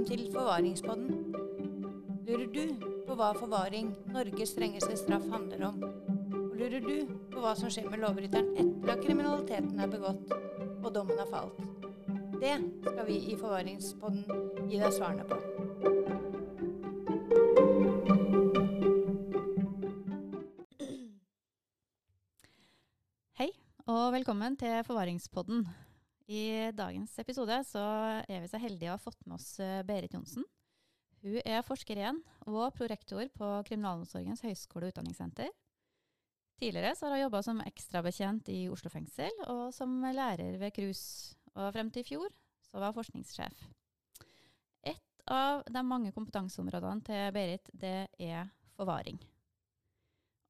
Velkommen til Forvaringspodden. Lurer du på hva forvaring, Norges strengeste straff, handler om? Og lurer du på hva som skjer med lovbryteren etter at kriminaliteten er begått og dommen har falt? Det skal vi i Forvaringspodden gi deg svarene på. Hei, og velkommen til Forvaringspodden. I dagens episode så er vi så heldige å ha fått med oss eh, Berit Johnsen. Hun er forsker igjen og prorektor på Kriminalomsorgens høgskole og utdanningssenter. Tidligere har hun jobba som ekstrabetjent i Oslo fengsel og som lærer ved KRUS, og frem til i fjor så var hun forskningssjef. Et av de mange kompetanseområdene til Berit, det er forvaring.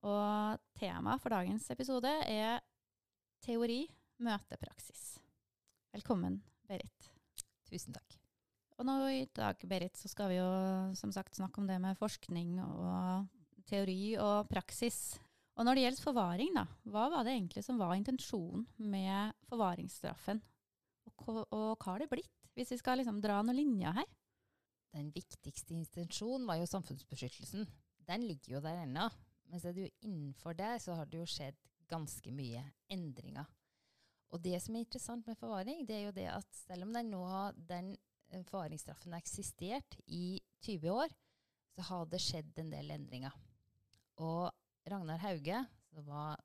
Og temaet for dagens episode er teori møter praksis. Velkommen, Berit. Tusen takk. Og nå i dag, Berit, så skal vi jo som sagt snakke om det med forskning og teori og praksis. Og når det gjelder forvaring, da, hva var det egentlig som var intensjonen med forvaringsstraffen? Og, og hva har det blitt, hvis vi skal liksom dra noen linjer her? Den viktigste intensjonen var jo samfunnsbeskyttelsen. Den ligger jo der ennå. Men så er det jo innenfor det så har det jo skjedd ganske mye endringer. Og det som er interessant med forvaring, det er jo det at selv om den nå den eh, forvaringsstraffen har eksistert i 20 år, så har det skjedd en del endringer. Og Ragnar Hauge, som var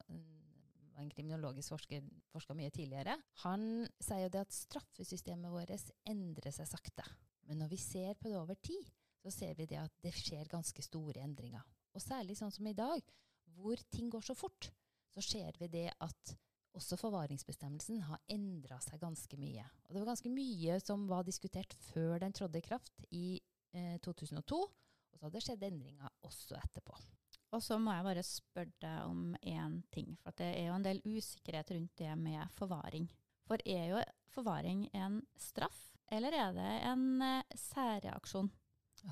en kriminologisk forsker, forska mye tidligere, han sier jo det at straffesystemet vårt endrer seg sakte. Men når vi ser på det over tid, så ser vi det at det skjer ganske store endringer. Og særlig sånn som i dag, hvor ting går så fort, så ser vi det at også forvaringsbestemmelsen har endra seg ganske mye. Og det var ganske mye som var diskutert før den trådte i kraft i eh, 2002, og så har det skjedd endringer også etterpå. Og så må jeg bare spørre deg om én ting, for det er jo en del usikkerhet rundt det med forvaring. For er jo forvaring en straff, eller er det en eh, særreaksjon?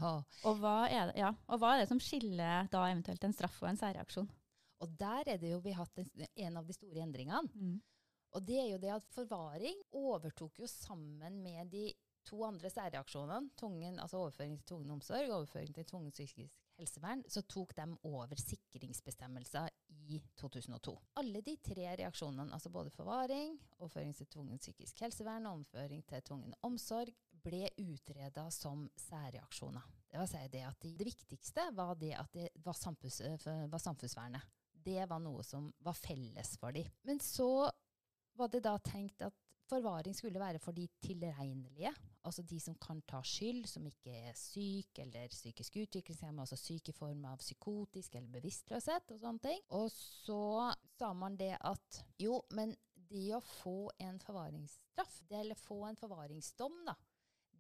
Oh. Og hva, det, ja, og hva er det som skiller da eventuelt en straff og en særreaksjon? Og der er det jo vi har hatt en, en av de store endringene. Og det er jo det at forvaring overtok jo sammen med de to andre særreaksjonene, tungen, altså overføring til tvungen omsorg og overføring til tvungen psykisk helsevern, så tok de over sikringsbestemmelser i 2002. Alle de tre reaksjonene, altså både forvaring, overføring til tvungen psykisk helsevern og overføring til tvungen omsorg, ble utreda som særreaksjoner. Det vil si det at de, det viktigste var det at det var, samfunns, var samfunnsvernet. Det var noe som var felles for dem. Men så var det da tenkt at forvaring skulle være for de tilregnelige, altså de som kan ta skyld, som ikke er syk eller psykisk utviklingshemmet, altså syk i form av psykotisk eller bevisstløshet og sånne ting. Og så sa man det at jo, men det å få en forvaringsstraff, det, eller få en forvaringsdom, da,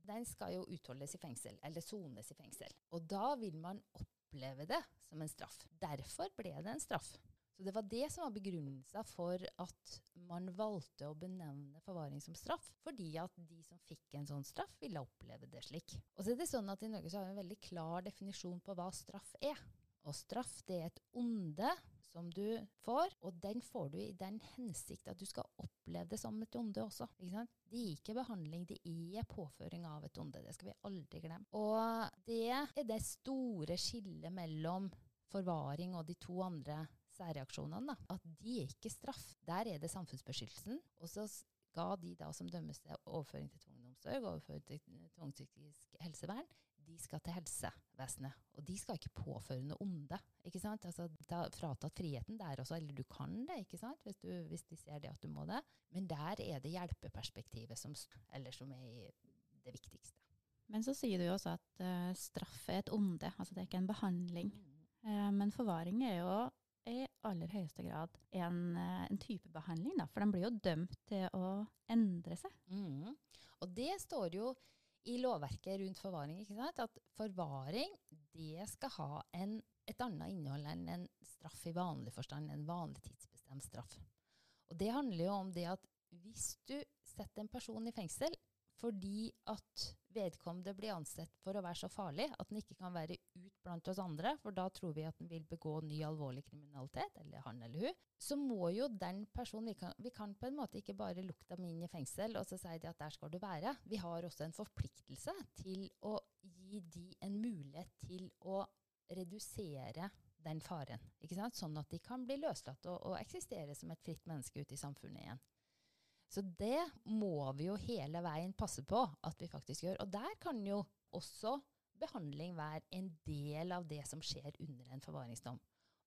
den skal jo utholdes i fengsel, eller sones i fengsel. Og da vil man oppleve det som en straff. Derfor ble det en straff. Så det var det som var begrunnelsen for at man valgte å benevne forvaring som straff, fordi at de som fikk en sånn straff, ville oppleve det slik. Og så er det sånn at i Norge så har vi en veldig klar definisjon på hva straff er. Og straff det er et onde som du får, og den får du i den hensikt at du skal oppleve det som et onde også. Det er ikke behandling, det er påføring av et onde. Det skal vi aldri glemme. Og det er det store skillet mellom forvaring og de to andre særreaksjonene. Da. At de er ikke straff. Der er det samfunnsbeskyttelsen. Og så skal de da som dømmes til overføring til tvungen omsorg, overføring til tvungspsykisk helsevern, de skal til helsevesenet. Og de skal ikke påføre noe onde. ikke sant? Altså, ta fratatt friheten der også, eller du kan det, ikke sant? Hvis, du, hvis de ser det at du må det. Men der er det hjelpeperspektivet som, eller som er det viktigste. Men så sier du jo også at uh, straff er et onde, altså det er ikke en behandling. Eh, men forvaring er jo i aller høyeste grad en, eh, en type behandling, da, for den blir jo dømt til å endre seg. Mm. Og det står jo i lovverket rundt forvaring, at forvaring det skal ha en, et annet innhold enn en straff i vanlig forstand, en vanlig tidsbestemt straff. Og det handler jo om det at hvis du setter en person i fengsel fordi at vedkommende blir ansett for å være så farlig at den ikke kan være ut blant oss andre, for da tror vi at den vil begå ny alvorlig kriminalitet, eller han eller hun, så må jo den personen Vi kan, vi kan på en måte ikke bare lukte dem inn i fengsel og så si de at der skal du være. Vi har også en forpliktelse til å gi de en mulighet til å redusere den faren. ikke sant? Sånn at de kan bli løslatt og, og eksistere som et fritt menneske ute i samfunnet igjen. Så det må vi jo hele veien passe på at vi faktisk gjør. Og der kan jo også behandling være en del av det som skjer under en forvaringsdom.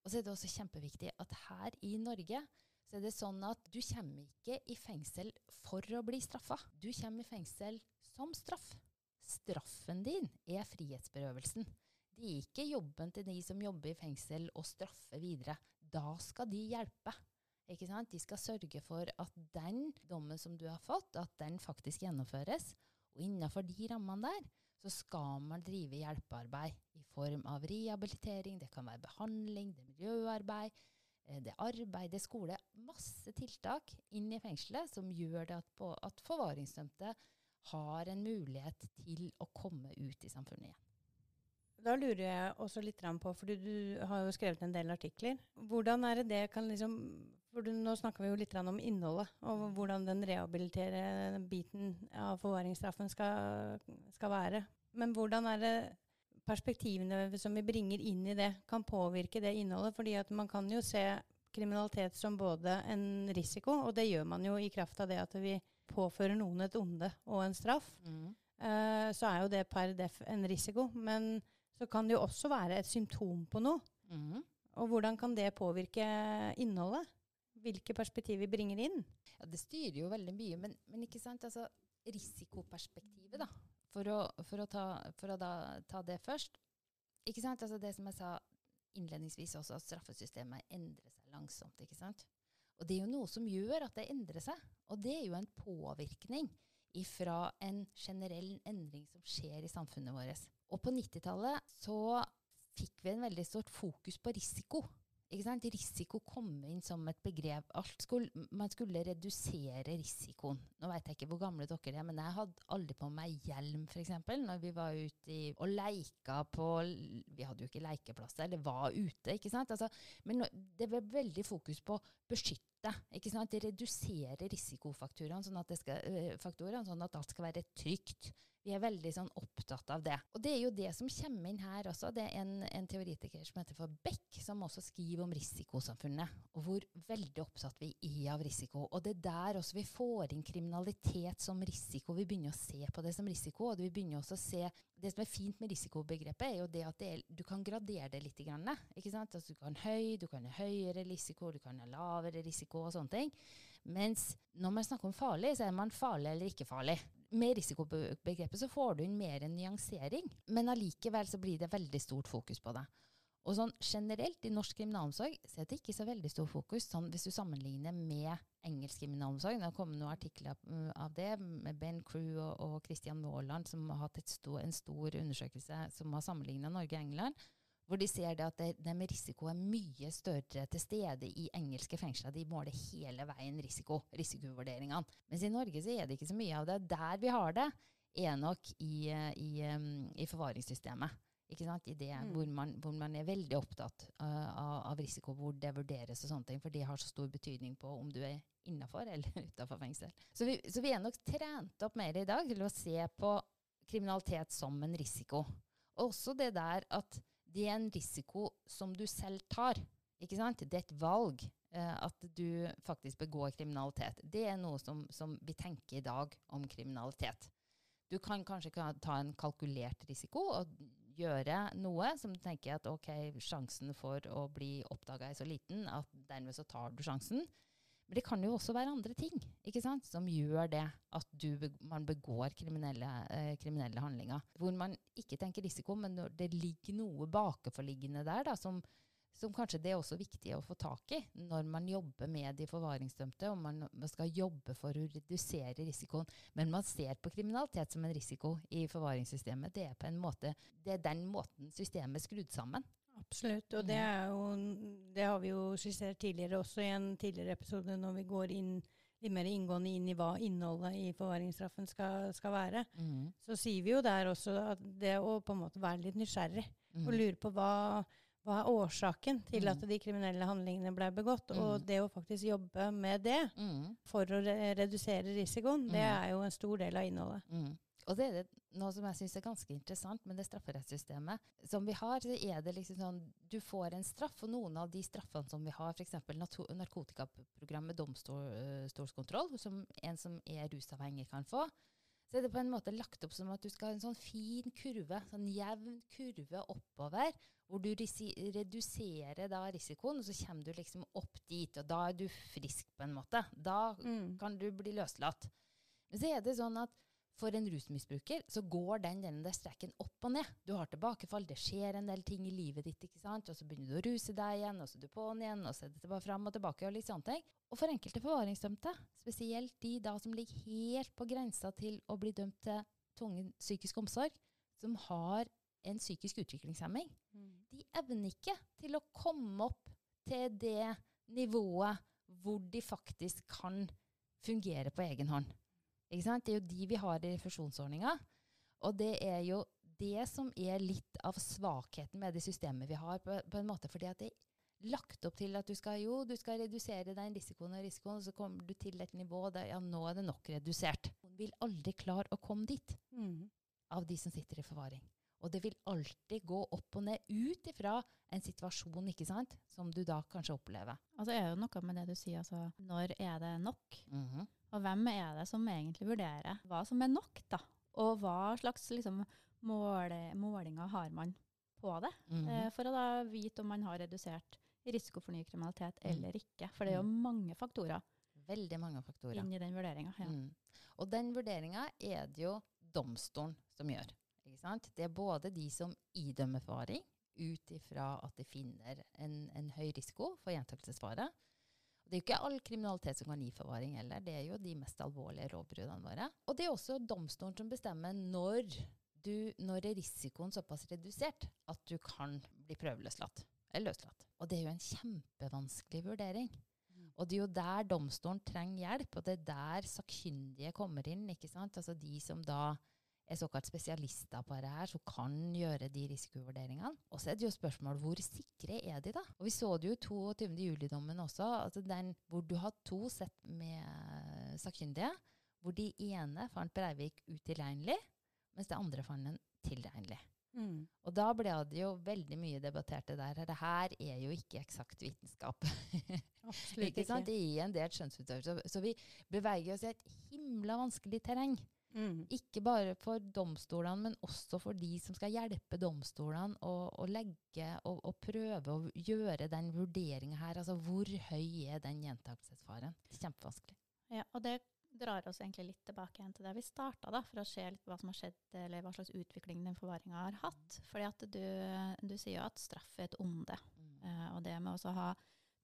Og så er det også kjempeviktig at her i Norge så er det sånn at du kommer ikke i fengsel for å bli straffa. Du kommer i fengsel som straff. Straffen din er frihetsberøvelsen. Det er ikke jobben til de som jobber i fengsel å straffe videre. Da skal de hjelpe. Ikke sant? De skal sørge for at den dommen som du har fått, at den faktisk gjennomføres. Og innenfor de rammene der så skal man drive hjelpearbeid i form av rehabilitering, det kan være behandling, det er miljøarbeid, eh, det er arbeid, det er skole. Masse tiltak inn i fengselet som gjør det at, på, at forvaringsdømte har en mulighet til å komme ut i samfunnet igjen. Da lurer jeg også litt på, for du har jo skrevet en del artikler. Hvordan er det det kan liksom for Nå snakker vi jo litt om innholdet, og hvordan den rehabiliterende biten av forvaringsstraffen skal, skal være. Men hvordan er det perspektivene som vi bringer inn i det, kan påvirke det innholdet? Fordi at man kan jo se kriminalitet som både en risiko, og det gjør man jo i kraft av det at vi påfører noen et onde og en straff. Mm. Uh, så er jo det per def en risiko. Men så kan det jo også være et symptom på noe. Mm. Og hvordan kan det påvirke innholdet? Hvilke perspektiv vi bringer inn? Ja, Det styrer jo veldig mye, men, men ikke sant, altså risikoperspektivet, da. For å, for å, ta, for å da, ta, det først. Ikke sant, altså Det som jeg sa innledningsvis også, at straffesystemet endrer seg langsomt. ikke sant? Og det er jo noe som gjør at det endrer seg. Og det er jo en påvirkning ifra en generell endring som skjer i samfunnet vårt. Og på 90-tallet så fikk vi en veldig stort fokus på risiko. Risiko kom inn som et begrep. Skulle, man skulle redusere risikoen. Nå vet jeg ikke hvor gamle dere er, men jeg hadde aldri på meg hjelm f.eks. når vi var ute og leika på Vi hadde jo ikke lekeplasser, eller var ute. ikke sant? Altså, men det ble veldig fokus på beskytte. ikke sant? Det reduserer risikofaktorene, sånn at, skal, øh, sånn at alt skal være trygt. Vi er veldig sånn, opptatt av det. Og det er jo det som kommer inn her også. Det er en, en teoretiker som heter for Beck, som også skriver om risikosamfunnet. Og hvor veldig opptatt vi er av risiko. Og det er der også vi får inn kriminalitet som risiko. Vi begynner å se på det som risiko. og vi begynner også å se Det som er fint med risikobegrepet, er jo det at det er, du kan gradere det litt. Grann? Altså, du kan høy, du kan ha høyere risiko, du kan ha lavere risiko og sånne ting. Mens når man snakker om farlig, så er man farlig eller ikke farlig med risikobegrepet så får du inn mer en nyansering, men allikevel så blir det veldig stort fokus på det. Og sånn generelt i norsk kriminalomsorg så er det ikke så veldig stor fokus sånn hvis du sammenligner med engelsk kriminalomsorg. Det har kommet noen artikler mm, av det med Ben Crew og, og Christian Waaland, som har hatt stor, en stor undersøkelse som har sammenligna Norge og England. Hvor de ser det at det, det, med risiko er mye større til stede i engelske fengsler. De måler hele veien risiko, risikovurderingene. Mens i Norge så er det ikke så mye av det. Der vi har det, er nok i, i, i forvaringssystemet. Ikke sant? I det mm. hvor, man, hvor, man, er veldig opptatt uh, av, av, risiko, hvor det vurderes og sånne ting. For det har så stor betydning på om du er innafor eller utafor fengsel. Så vi, så vi er nok trent opp mer i dag til å se på kriminalitet som en risiko. Også det der at det er en risiko som du selv tar. Ikke sant? Det er et valg eh, at du faktisk begår kriminalitet. Det er noe som, som, vi tenker i dag om kriminalitet. Du kan kanskje ta en kalkulert risiko og gjøre noe som du tenker at ok, sjansen for å bli oppdaga er så liten at dermed så tar du sjansen. Men det kan jo også være andre ting ikke sant, som gjør det at du, man begår kriminelle, eh, kriminelle, handlinger. Hvor man ikke tenker risiko, men det ligger noe bakenforliggende der da, som, som, kanskje det er også viktig å få tak i når man jobber med de forvaringsdømte, og man, skal jobbe for å redusere risikoen. Men man ser på kriminalitet som en risiko i forvaringssystemet. Det er på en måte, det er den måten systemet er skrudd sammen. Absolutt. Og det, jo, det, har vi jo skissert tidligere også i en tidligere episode, når vi går inn litt mer inngående inn i hva innholdet i forvaringsstraffen skal, skal være, Mm. så sier vi jo der også at det å på en måte være litt nysgjerrig Mm. og lure på hva, hva er årsaken til Mm. at de kriminelle handlingene ble begått, og Mm. det å faktisk jobbe med det Mm. for å re redusere risikoen, det Mm. er jo en stor del av innholdet. Mm. Og det er det, noe som jeg syns er ganske interessant med det strafferettssystemet som vi har. så er det liksom sånn, Du får en straff, og noen av de straffene som vi har, f.eks. narkotikaprogrammet domstolskontroll, som en som er rusavhengig kan få, så er det på en måte lagt opp som at du skal ha en sånn fin kurve, sånn jevn kurve oppover, hvor du reduserer da risikoen, og så kommer du liksom opp dit, og da er du frisk på en måte. Da Mm. kan du bli løslatt. Men så er det sånn at for en rusmisbruker så går den, den der strekken opp og ned. Du har tilbakefall, det skjer en del ting i livet ditt, ikke sant? og så begynner du å ruse deg igjen, og så er du på'n igjen, og så er det bare fram og tilbake, og litt sånne ting. Og for enkelte forvaringsdømte, spesielt de da som ligger helt på grensa til å bli dømt til tvungen psykisk omsorg, som har en psykisk utviklingshemming, de evner ikke til å komme opp til det nivået hvor de faktisk kan fungere på egen hånd. Ikke sant? Det er jo de vi har i refusjonsordninga. Og det er jo det som er litt av svakheten med det systemet vi har, på, på en måte, fordi at det er lagt opp til at du skal jo, du skal redusere den risikoen og risikoen, og så kommer du til et nivå der ja, nå er det nok redusert. Man vil aldri klare å komme dit Mm. av de som sitter i forvaring. Og det vil alltid gå opp og ned ut ifra en situasjon ikke sant, som du da kanskje opplever. Altså er det noe med det du sier, altså når er det nok? Mhm. Og hvem er det som egentlig vurderer hva som er nok, da? Og hva slags liksom, måle, målinger har man på det? Mm -hmm. for å da vite om man har redusert risiko for ny kriminalitet Mm. eller ikke. For det er jo mange faktorer Veldig mange faktorer. inn i den vurderinga. Ja. Mm. Og den vurderinga er det jo domstolen som gjør. Det er både de som idømmer forvaring, ut ifra at de finner en, en høy risiko for gjentakelsesfare. Det er jo ikke all kriminalitet som kan gi forvaring heller. Det er jo de mest alvorlige lovbruddene våre. Og det er også domstolen som bestemmer når, du, når er risikoen såpass redusert at du kan bli prøveløslatt eller løslatt. Og det er jo en kjempevanskelig vurdering. Og det er jo der domstolen trenger hjelp, og det er der sakkyndige kommer inn. ikke sant? Altså De som da er såkalt spesialister på dette, her, som kan gjøre de risikovurderingene. Og så er det jo spørsmål hvor sikre er de, da? Og Vi så det jo i 22. juli-dommen også, altså den hvor du har to sett med sakkyndige, hvor de ene fant Breivik utilregnelig, mens det andre fant den tilregnelig. Mm. Og da ble det jo veldig mye debattert det der. Det her er jo ikke eksakt vitenskap. Absolutt ikke? Det er en del skjønnsutøvelse. Så vi beveger oss i et himla vanskelig terreng. Mm. Ikke bare for domstolene, men også for de som skal hjelpe domstolene å, å legge og, og prøve å gjøre den vurderinga her. Altså hvor høy er den gjentakelsesfaren? Kjempevanskelig. Ja, og det drar oss egentlig litt tilbake igjen til der vi starta, da, for å se litt hva som har skjedd, eller hva slags utvikling den forvaringa har hatt. Fordi at du, du sier jo at straff er et onde. Eh, og det med også å ha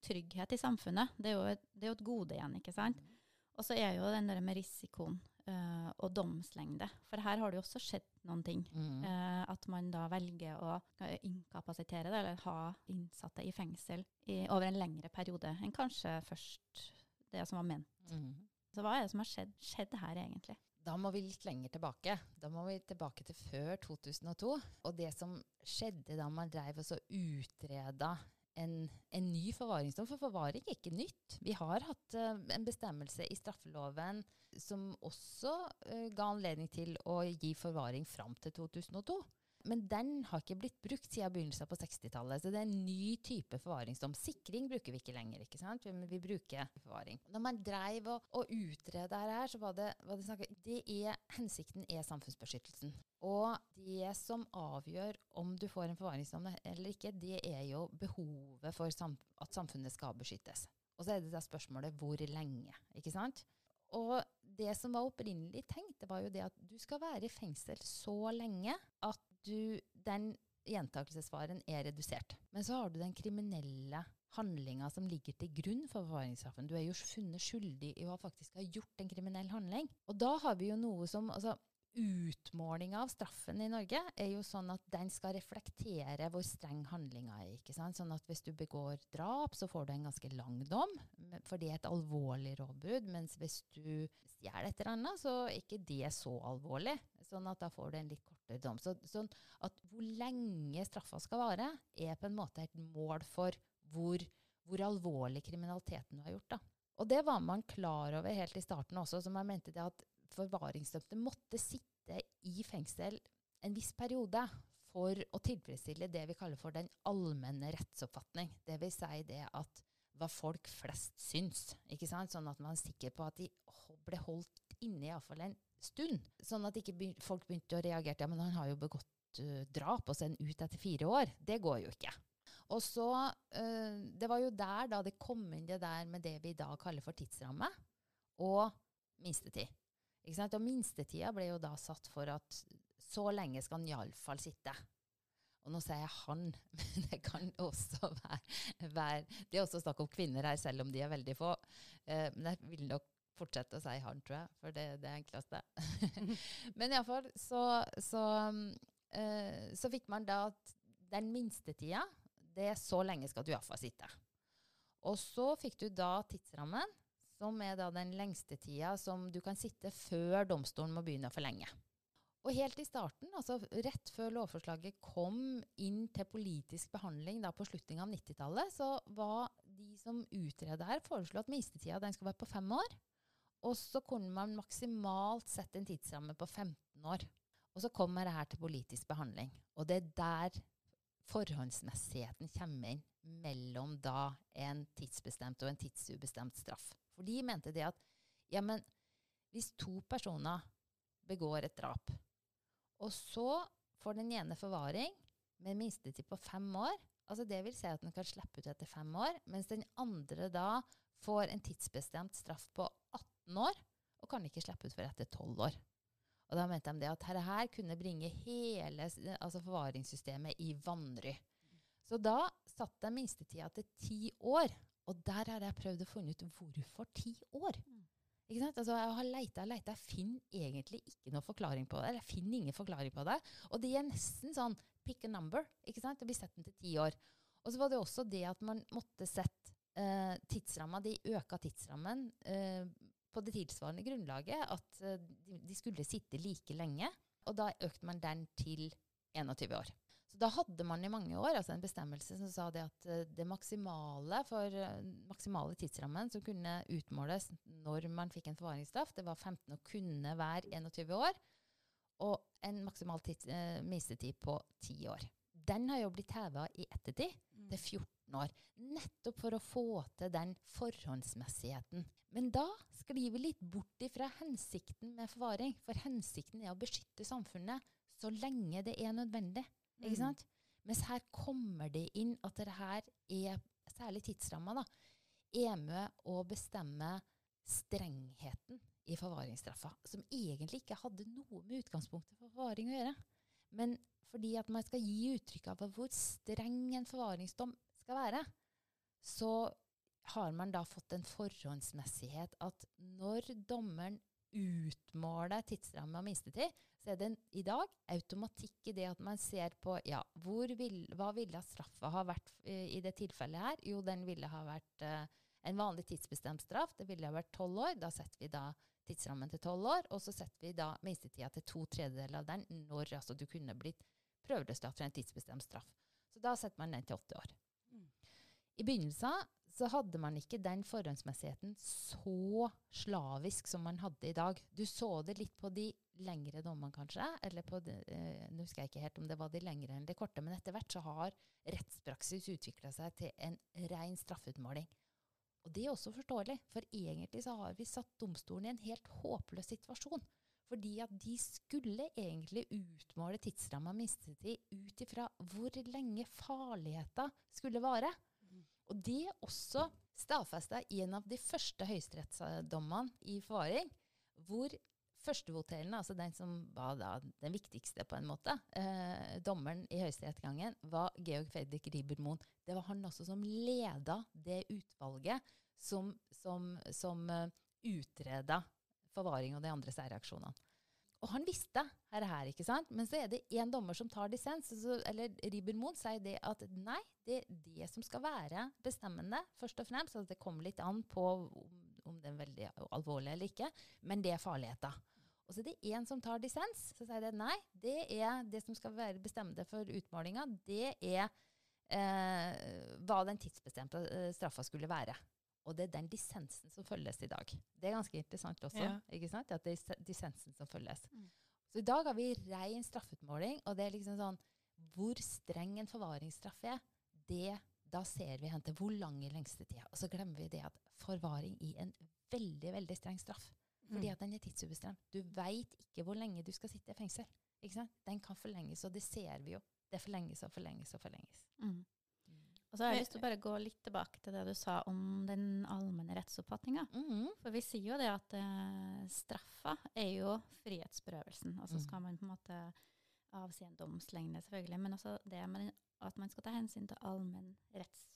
trygghet i samfunnet, det er, jo et, det er jo et gode igjen, ikke sant? Og så er jo den der med risikoen uh, og domslengde. For her har det jo også skjedd noen ting. Mm. Uh, at man da velger å eh, inkapasitere det, eller ha innsatte i fengsel i, over en lengre periode enn kanskje først det som var ment. Mm. Så hva er det som har skjedd, skjedd her egentlig? Da må vi litt lenger tilbake. Da må vi tilbake til før 2002. Og det som skjedde da man drev og så utreda en, en ny forvaringsdom. For forvaring er ikke nytt. Vi har hatt uh, en bestemmelse i straffeloven som også uh, ga anledning til å gi forvaring fram til 2002. Men den har ikke blitt brukt siden begynnelsen på 60-tallet. Så det er en ny type forvaringsdom. Sikring bruker vi ikke lenger, ikke sant? men vi bruker forvaring. Når man dreiv og, og utreda her, så var det, var det er, Hensikten er samfunnsbeskyttelsen. Og det som avgjør om du får en forvaringsdom eller ikke, det er jo behovet for sam at samfunnet skal beskyttes. Og så er det da spørsmålet hvor lenge, ikke sant? Og det som var opprinnelig tenkt, det var jo det at du skal være i fengsel så lenge at du, den gjentakelsesfaren er redusert. Men så har du den kriminelle handlinga som ligger til grunn for forvaringsstraffen. Du er jo funnet skyldig i å faktisk ha gjort en kriminell handling. Og da har vi jo noe som altså, utmålinga av straffen i Norge er jo sånn at den skal reflektere hvor streng handlinga er. ikke sant? Sånn at hvis du begår drap, så får du en ganske lang dom, for det er et alvorlig rovbrudd. Mens hvis du stjeler et eller annet, så er ikke det så alvorlig. Sånn at da får du en litt kortere dom. Så, sånn at hvor lenge straffa skal vare, er på en måte et mål for hvor, hvor alvorlig kriminaliteten du har gjort. da. Og det var man klar over helt i starten også, som man mente det at forvaringsdømte måtte sitte i fengsel en viss periode for å tilfredsstille det vi kaller for den allmenne rettsoppfatning. Det vil si det at hva folk flest syns. ikke sant? Sånn at man er sikker på at de ble holdt inne iallfall en stund. Sånn at ikke folk begynte å reagere ja, men han har jo begått uh, drap og sendt ut etter fire år. Det går jo ikke. Og så, uh, Det var jo der da det kom inn det der med det vi i dag kaller for tidsramme og minstetid. Ikke sant? Og minstetida ble jo da satt for at så lenge skal han iallfall sitte. Og nå sier jeg han, men det kan også være, være, Det er også snakk om kvinner her, selv om de er veldig få. Uh, men jeg vil nok fortsette å si han, tror jeg, for det er det enkleste. men iallfall så, så, uh, så fikk man da at den minstetida, det er så lenge skal du iallfall sitte. Og så fikk du da tidsrammen som er da den lengste tida som du kan sitte før domstolen må begynne å forlenge. Og helt i starten, altså rett før lovforslaget kom inn til politisk behandling da på slutten av 90-tallet, så var de som utreda her, foreslo at minstetida den skulle være på fem år. Og så kunne man maksimalt sette en tidsramme på 15 år. Og så kommer det her til politisk behandling. Og det er der forhåndsmessigheten kommer inn mellom da en tidsbestemt og en tidsubestemt straff. For de mente det at ja, men hvis to personer begår et drap, og så får den ene forvaring med minstetid på fem år, altså det vil si at den kan slippe ut etter fem år, mens den andre da får en tidsbestemt straff på 18 år og kan ikke slippe ut før etter 12 år. Og da mente de det at dette her kunne bringe hele altså forvaringssystemet i vanry. Så da satt de minstetida til ti år. Og der har jeg prøvd å finne ut hvorfor ti år. Ikke sant? Altså, jeg har leita og leita, jeg finner egentlig ikke noe forklaring på det. Eller jeg finner ingen forklaring på det. Og det er nesten sånn pick a number. ikke sant? Det blir sett den til ti år. Og så var det også det at man måtte sette eh, tidsramma, de øka tidsrammen eh, på det tilsvarende grunnlaget. At eh, de, skulle sitte like lenge. Og da økte man den til 21 år. Så da hadde man i mange år altså en bestemmelse som sa det at uh, det maksimale for uh, maksimale tidsrammen som kunne utmåles når man fikk en forvaringsstraff, det var 15 og kunne være 21 år. Og en maksimal tids, eh, minstetid på 10 år. Den har jo blitt heva i ettertid mm. til 14 år. Nettopp for å få til den forhåndsmessigheten. Men da sklir vi litt bort ifra hensikten med forvaring. For hensikten er å beskytte samfunnet så lenge det er nødvendig. Ikke mm. Mens her kommer det inn at det her er, særlig tidsramma, da, er med å bestemme strengheten i forvaringsstraffa, som egentlig ikke hadde noe med utgangspunktet for forvaring å gjøre. Men fordi at man skal gi uttrykk av hvor streng en forvaringsdom skal være, så har man da fått en forhåndsmessighet at når dommeren utmåler tidsramme og minstetid, så er det en, i dag automatikk i det at man ser på ja, vil, hva ville straffa ha vært uh, i det tilfellet her? Jo, den ville ha vært uh, en vanlig tidsbestemt straff. Det ville ha vært tolv år. Da setter vi da tidsrammen til tolv år, og så setter vi da minstetida til to tredjedeler av den når altså, du kunne blitt prøveløslatt for en tidsbestemt straff. Så da setter man den til åtte år. Mm. I begynnelsen så hadde man ikke den forhåndsmessigheten så slavisk som man hadde i dag. Du så det litt på de lengre dommene, kanskje. eller på eh, Nå husker jeg ikke helt om det var de lengre eller de korte, men etter hvert så har rettspraksis utvikla seg til en ren straffeutmåling. Og det er også forståelig, for egentlig så har vi satt domstolen i en helt håpløs situasjon. Fordi at de skulle egentlig utmåle tidsramma mistetid ut ifra hvor lenge farligheta skulle vare. Og det er også stadfesta i en av de første høyesterettsdommene i forvaring, hvor førstevoterende, altså den som var da den viktigste, på en måte, eh, dommeren i høyesterettsgangen, var Georg Fredrik Ribermoen. Det var han også som leda det utvalget som, som, som uh, utreda forvaring og de andre særreaksjonene. Og han visste her, her, ikke sant? Men så er det én dommer som tar dissens. Eller Ribermoen sier det at nei, det er det som skal være bestemmende, først og fremst. At det kommer litt an på om, om det er veldig alvorlig eller ikke, men det er farligheten. Og så er det én som tar dissens. Så sier det nei, det er det som skal være bestemmende for utmålinga. Det er eh, hva den tidsbestemte eh, straffa skulle være. Og det er den dissensen som følges i dag. Det er ganske interessant også. Ja. ikke sant? At det er dissensen som følges. Mm. Så i dag har vi rein straffeutmåling, og det er liksom sånn Hvor streng en forvaringsstraff er, det, da ser vi hen til hvor lang i lengste tida. Og så glemmer vi det at forvaring i en veldig, veldig streng straff. Fordi mm. at den er tidsubestemt. Du veit ikke hvor lenge du skal sitte i fengsel. Ikke sant? Den kan forlenges, og det ser vi jo. Det forlenges og forlenges og forlenges. Mm. Og så har jeg lyst til å bare gå litt tilbake til det du sa om den allmenne rettsoppfatninga. Mm -hmm. For vi sier jo det at uh, straffa er jo frihetsberøvelsen. Og så skal mm. man på en måte avsi en domslengde, selvfølgelig. Men også det med at man skal ta hensyn til allmenn retts,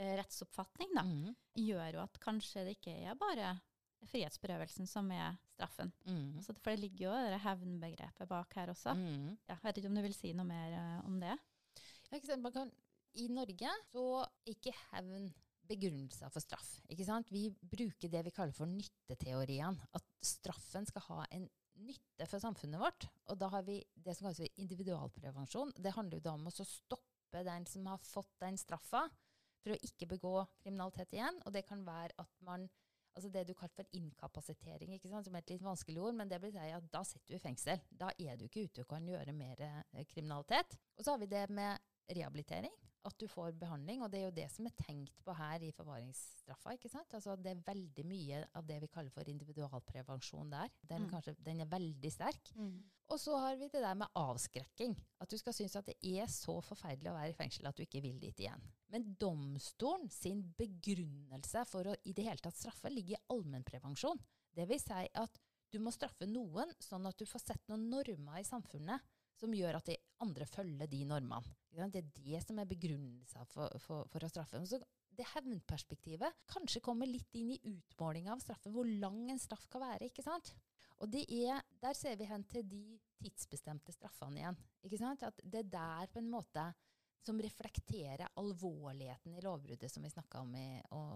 uh, rettsoppfatning, da, mm -hmm. gjør jo at kanskje det ikke er bare frihetsberøvelsen som er straffen. Mm. Altså, for det ligger jo det hevnbegrepet bak her også. Mm. Ja, jeg vet ikke om du vil si noe mer uh, om det? Ja, man kan i Norge så er ikke hevn begrunnelser for straff. Ikke sant? Vi bruker det vi kaller for nytteteorien. At straffen skal ha en nytte for samfunnet vårt. Og da har vi det som kalles individualprevensjon. Det handler jo da om å stoppe den som har fått den straffa, for å ikke begå kriminalitet igjen. Og det kan være at man Altså det du kaller for inkapasitering, ikke sant? som er et litt vanskelig ord, men det blir si at da sitter du i fengsel. Da er du ikke ute og kan gjøre mer eh, kriminalitet. Og så har vi det med rehabilitering at du får behandling. Og det er jo det som er tenkt på her i forvaringsstraffa. ikke sant? Altså Det er veldig mye av det vi kaller for individualprevensjon der. Den, mm. kanskje, den er veldig sterk. Mm. Og så har vi det der med avskrekking. At du skal synes at det er så forferdelig å være i fengsel at du ikke vil dit igjen. Men domstolen sin begrunnelse for å i det hele tatt straffe ligger i allmennprevensjon. Det vil si at du må straffe noen sånn at du får sett noen normer i samfunnet som gjør at de andre følger de normene. Det er det som er begrunnelsen for, for, for, å straffe. Så det hevnperspektivet kanskje kommer litt inn i utmålinga av straffen, hvor lang en straff kan være. ikke sant? Og er, Der ser vi hen til de tidsbestemte straffene igjen. ikke sant? At det er der på en måte som reflekterer alvorligheten i lovbruddet som vi snakka om,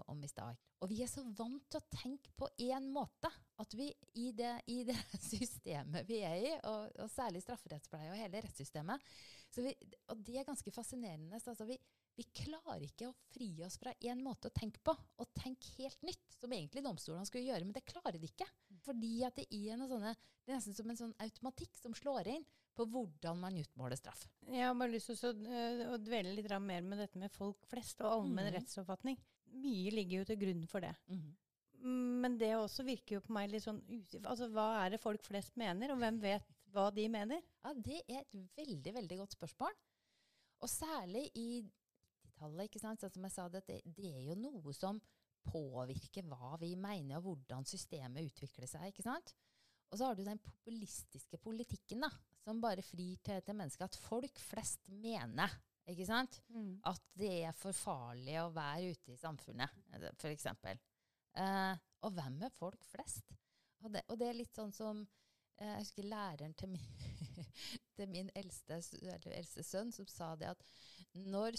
om, i stad. Og vi er så vant til å tenke på én måte. At vi i det, i det, systemet vi er i, og, og særlig strafferettspleie og hele rettssystemet vi, Og det er ganske fascinerende. Altså vi, vi, klarer ikke å fri oss fra én måte å tenke på, og tenke helt nytt, som egentlig domstolene skulle gjøre, men det klarer de ikke. Fordi at det er sånne, det er nesten som en sånn automatikk som slår inn på hvordan man utmåler straff. Jeg har bare lyst til å, å dvele litt mer med dette med folk flest og allmenn mm. rettsoppfatning. Mye ligger jo til grunn for det. Mm. Men det også virker jo på meg litt sånn Altså, Hva er det folk flest mener, og hvem vet hva de mener? Ja, Det er et veldig veldig godt spørsmål. Og særlig i 90-tallet, ikke sant? Sånn som jeg sa, det, det er jo noe som påvirker hva vi mener, og hvordan systemet utvikler seg. ikke sant? Og så har du den populistiske politikken da, som bare frir til, til mennesket. At folk flest mener ikke sant? Mm. at det er for farlig å være ute i samfunnet, f.eks. Eh, og hvem er folk flest? Og det, og det er litt sånn som eh, Jeg husker læreren til min, til min eldste, eldste, sønn som sa det at når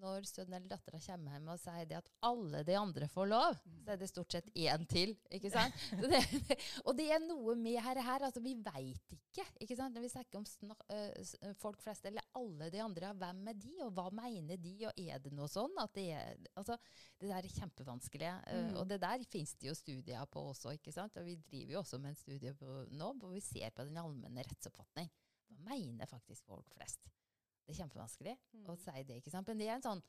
når sønnen eller dattera kommer hjem og sier det at alle de andre får lov, så er det stort sett én til. ikke sant? Det, og det er noe med her, her altså Vi veit ikke. ikke sant? Når vi snakker om snak, øh, folk flest eller alle de andre, hvem er de, og hva mener de, og er det noe sånn? at Det er, altså, det der er kjempevanskelig. Uh, mm. Og det der fins det jo studier på også. ikke sant? Og vi driver jo også med en studie på, nå hvor vi ser på den allmenne rettsoppfatning. Hva mener faktisk folk flest? Det er kjempevanskelig mm. å si det. ikke sant? Men det er en sånn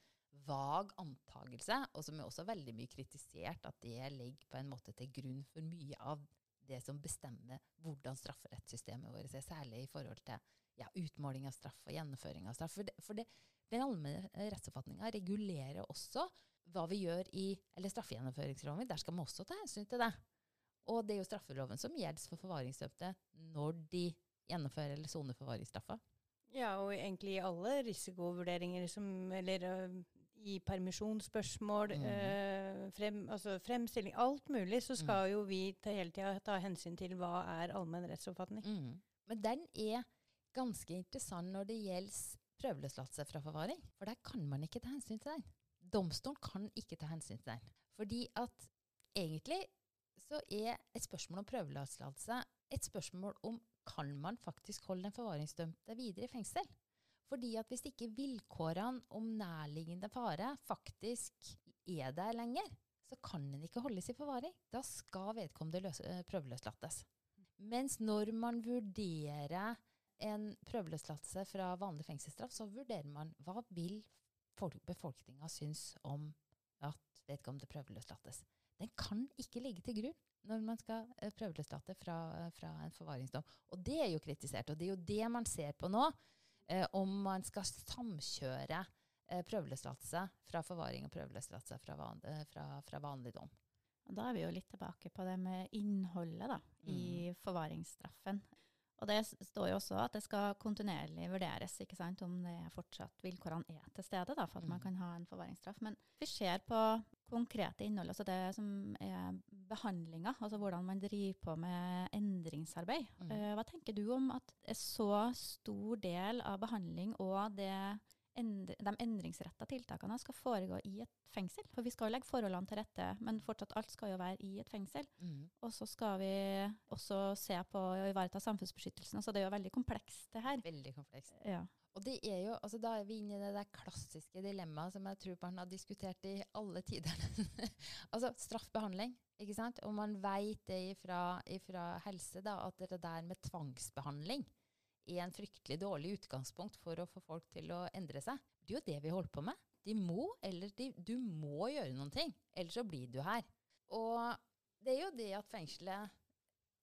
vag antakelse, og som er også veldig mye kritisert, at det ligger på en måte til grunn for mye av det som bestemmer hvordan strafferettssystemet vårt er, særlig i forhold til ja, utmåling av straff og gjennomføring av straff. For, det, for det, den allmenne rettsoppfatninga regulerer også hva vi gjør i eller straffegjennomføringsloven. Der skal vi også ta hensyn til det. Og det er jo straffeloven som gjelder for forvaringsdømte når de gjennomfører eller soner forvaringsstraffa. Ja, og egentlig i alle risikovurderinger som Eller uh, i permisjonsspørsmål, mm. uh, frem, altså fremstilling, alt mulig, så skal jo vi hele tida ta hensyn til hva er allmenn rettsoppfatning. Mm. Men den er ganske interessant når det gjelder prøveløslatelse fra forvaring. For der kan man ikke ta hensyn til den. Domstolen kan ikke ta hensyn til den. Fordi at egentlig så er et spørsmål om prøveløslatelse et spørsmål om kan man faktisk holde den forvaringsdømte videre i fengsel. Fordi at hvis ikke vilkårene om nærliggende fare faktisk er der lenger, så kan den ikke holdes i forvaring. Da skal vedkommende løse, eh, prøveløslates. Mens når man vurderer en prøveløslatelse fra vanlig fengselsstraff, så vurderer man hva vil befolkninga synes om at vedkommende prøveløslates. Den kan ikke ligge til grunn når man skal eh, prøveløslate fra, eh, fra en forvaringsdom. Og det er jo kritisert, og det er jo det man ser på nå. Eh, om man skal samkjøre eh, prøveløslatelse fra forvaring og prøveløslatelse fra, van, eh, fra, fra vanlig dom. Og da er vi jo litt tilbake på det med innholdet da, i forvaringsstraffen. Og det står jo også at det skal kontinuerlig vurderes ikke sant, om det fortsatt vilkårene er til stede da, for at man Mm. kan ha en forvaringsstraff. Men vi ser på konkrete innhold, altså det som er behandlinga, altså hvordan man driver på med endringsarbeid. Mm. Eh, hva tenker du om at en så stor del av behandling og det end de endringsretta tiltakene skal foregå i et fengsel? For vi skal jo legge forholdene til rette, men fortsatt alt skal jo være i et fengsel. Mm. Og så skal vi også se på å ivareta samfunnsbeskyttelsen. Så det er jo veldig komplekst, det her. Veldig komplekst. Ja. Og det er jo, altså Da er vi inne i det der klassiske dilemmaet som jeg tror man har diskutert i alle tider. altså straffbehandling. ikke sant? Og man vet det ifra, ifra helse da, at det der med tvangsbehandling en fryktelig dårlig utgangspunkt for å få folk til å endre seg. Det er jo det vi holder på med. De må, eller de, du må gjøre noen ting, ellers så blir du her. Og det er jo det at fengselet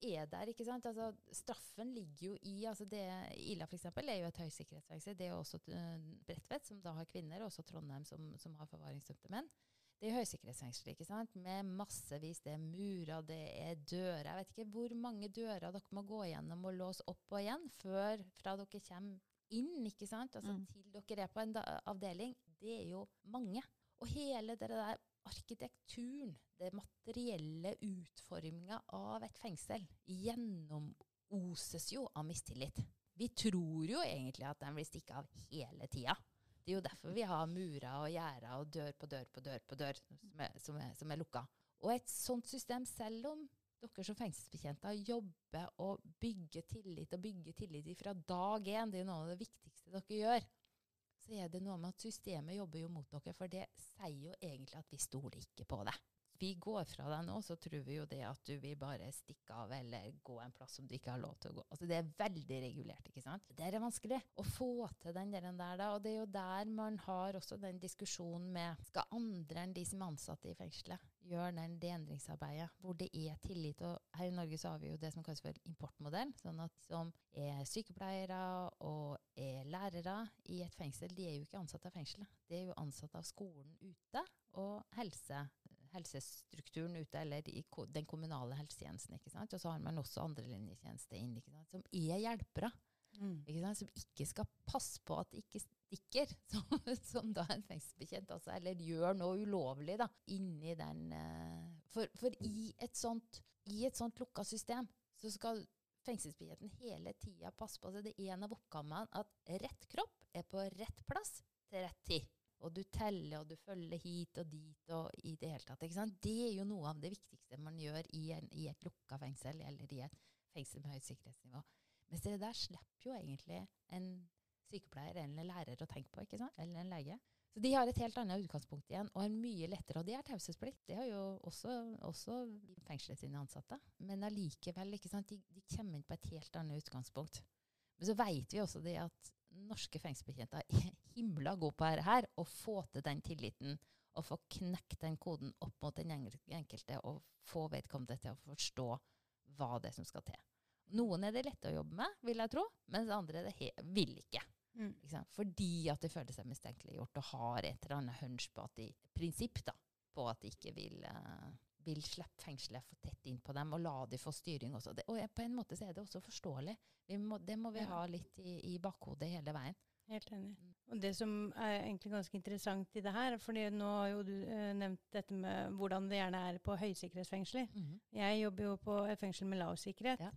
er der, ikke sant? Altså, straffen ligger jo i altså det, Ila eksempel, er jo et høysikkerhetsfengsel. Det er jo også uh, Bredtvet, som da har kvinner, og også Trondheim, som, som har forvaringsdømte menn. Det er høysikkerhetsfengsel, ikke sant? med massevis. Det er murer, det er dører. Jeg vet ikke hvor mange dører dere må gå gjennom og låse opp og igjen før fra dere kommer inn ikke sant? Altså, Mm. til dere er på en avdeling. Det er jo mange. Og hele det der arkitekturen, det materielle utforminga av et fengsel, gjennomoses jo av mistillit. Vi tror jo egentlig at den blir stikket av hele tida. Det er jo derfor vi har murer og gjerder og dør på dør på dør på dør som er, som er, som er lukka. Og et sånt system, selv om dere som fengselsbetjenter jobber og bygger tillit og bygger tillit fra dag én, det er jo noe av det viktigste dere gjør, så er det noe med at systemet jobber jo mot dere, for det sier jo egentlig at vi stoler ikke på det. Vi går fra deg nå, så tror vi jo det at du vil bare stikke av eller gå en plass som du ikke har lov til å gå. Altså Det er veldig regulert, ikke sant. Det er vanskelig å få til den der, da, og det er jo der man har også den diskusjonen med skal andre enn de som er ansatte i fengselet gjøre den, det endringsarbeidet, hvor det er tillit. Og her i Norge så har vi jo det som kalles for importmodell, sånn at som er sykepleiere og er lærere i et fengsel, de er jo ikke ansatt av fengselet. De er jo ansatt av skolen ute og helse helsestrukturen ute, eller i den kommunale helsetjenesten. ikke sant? Og så har man også andrelinjetjeneste inn, ikke sant? som er hjelpere. Ikke sant? Som ikke skal passe på at det ikke stikker, som, som da en fengselsbetjent altså, eller gjør noe ulovlig da, inni den eh, for, for i et sånt, i et sånt lukka system så skal fengselsbetjenten hele tida passe på at det er en av oppgavene at rett kropp er på rett plass til rett tid. Og du teller og du følger hit og dit og i det hele tatt. ikke sant? Det er jo noe av det viktigste man gjør i, en, i et lukka fengsel eller i et fengsel med høyt sikkerhetsnivå. Mens det der slipper jo egentlig en sykepleier eller en lærer å tenke på, ikke sant? eller en lege. Så de har et helt annet utgangspunkt igjen, og er mye lettere. Og det er taushetsplikt. Det har jo også, også fengselet sine ansatte. Men allikevel, ikke sant, de, de kommer inn på et helt annet utgangspunkt. Men så vet vi også det at norske fengselsbetjenter er himla god på dette her, å få til den tilliten og få knekt den koden opp mot den enkelte og få vedkommende til å forstå hva det er som skal til. Noen er det lett å jobbe med, vil jeg tro, mens andre det vil ikke. Mm. Ikke? Fordi at de føler seg mistenkeliggjort og har et eller annet hunch på at de, prinsipp da, på at de ikke vil, uh, vil slippe fengselet for tett inn på dem og la de få styring også. Det, og på en måte så er det også forståelig. Vi må, det må vi Ja. ha litt i, i bakhodet hele veien. Helt enig. Og det som er egentlig ganske interessant i det her, fordi nå har jo du eh, nevnt dette med hvordan det gjerne er på høysikkerhetsfengsler. Mhm. Jeg jobber jo på et fengsel med lav sikkerhet, Ja.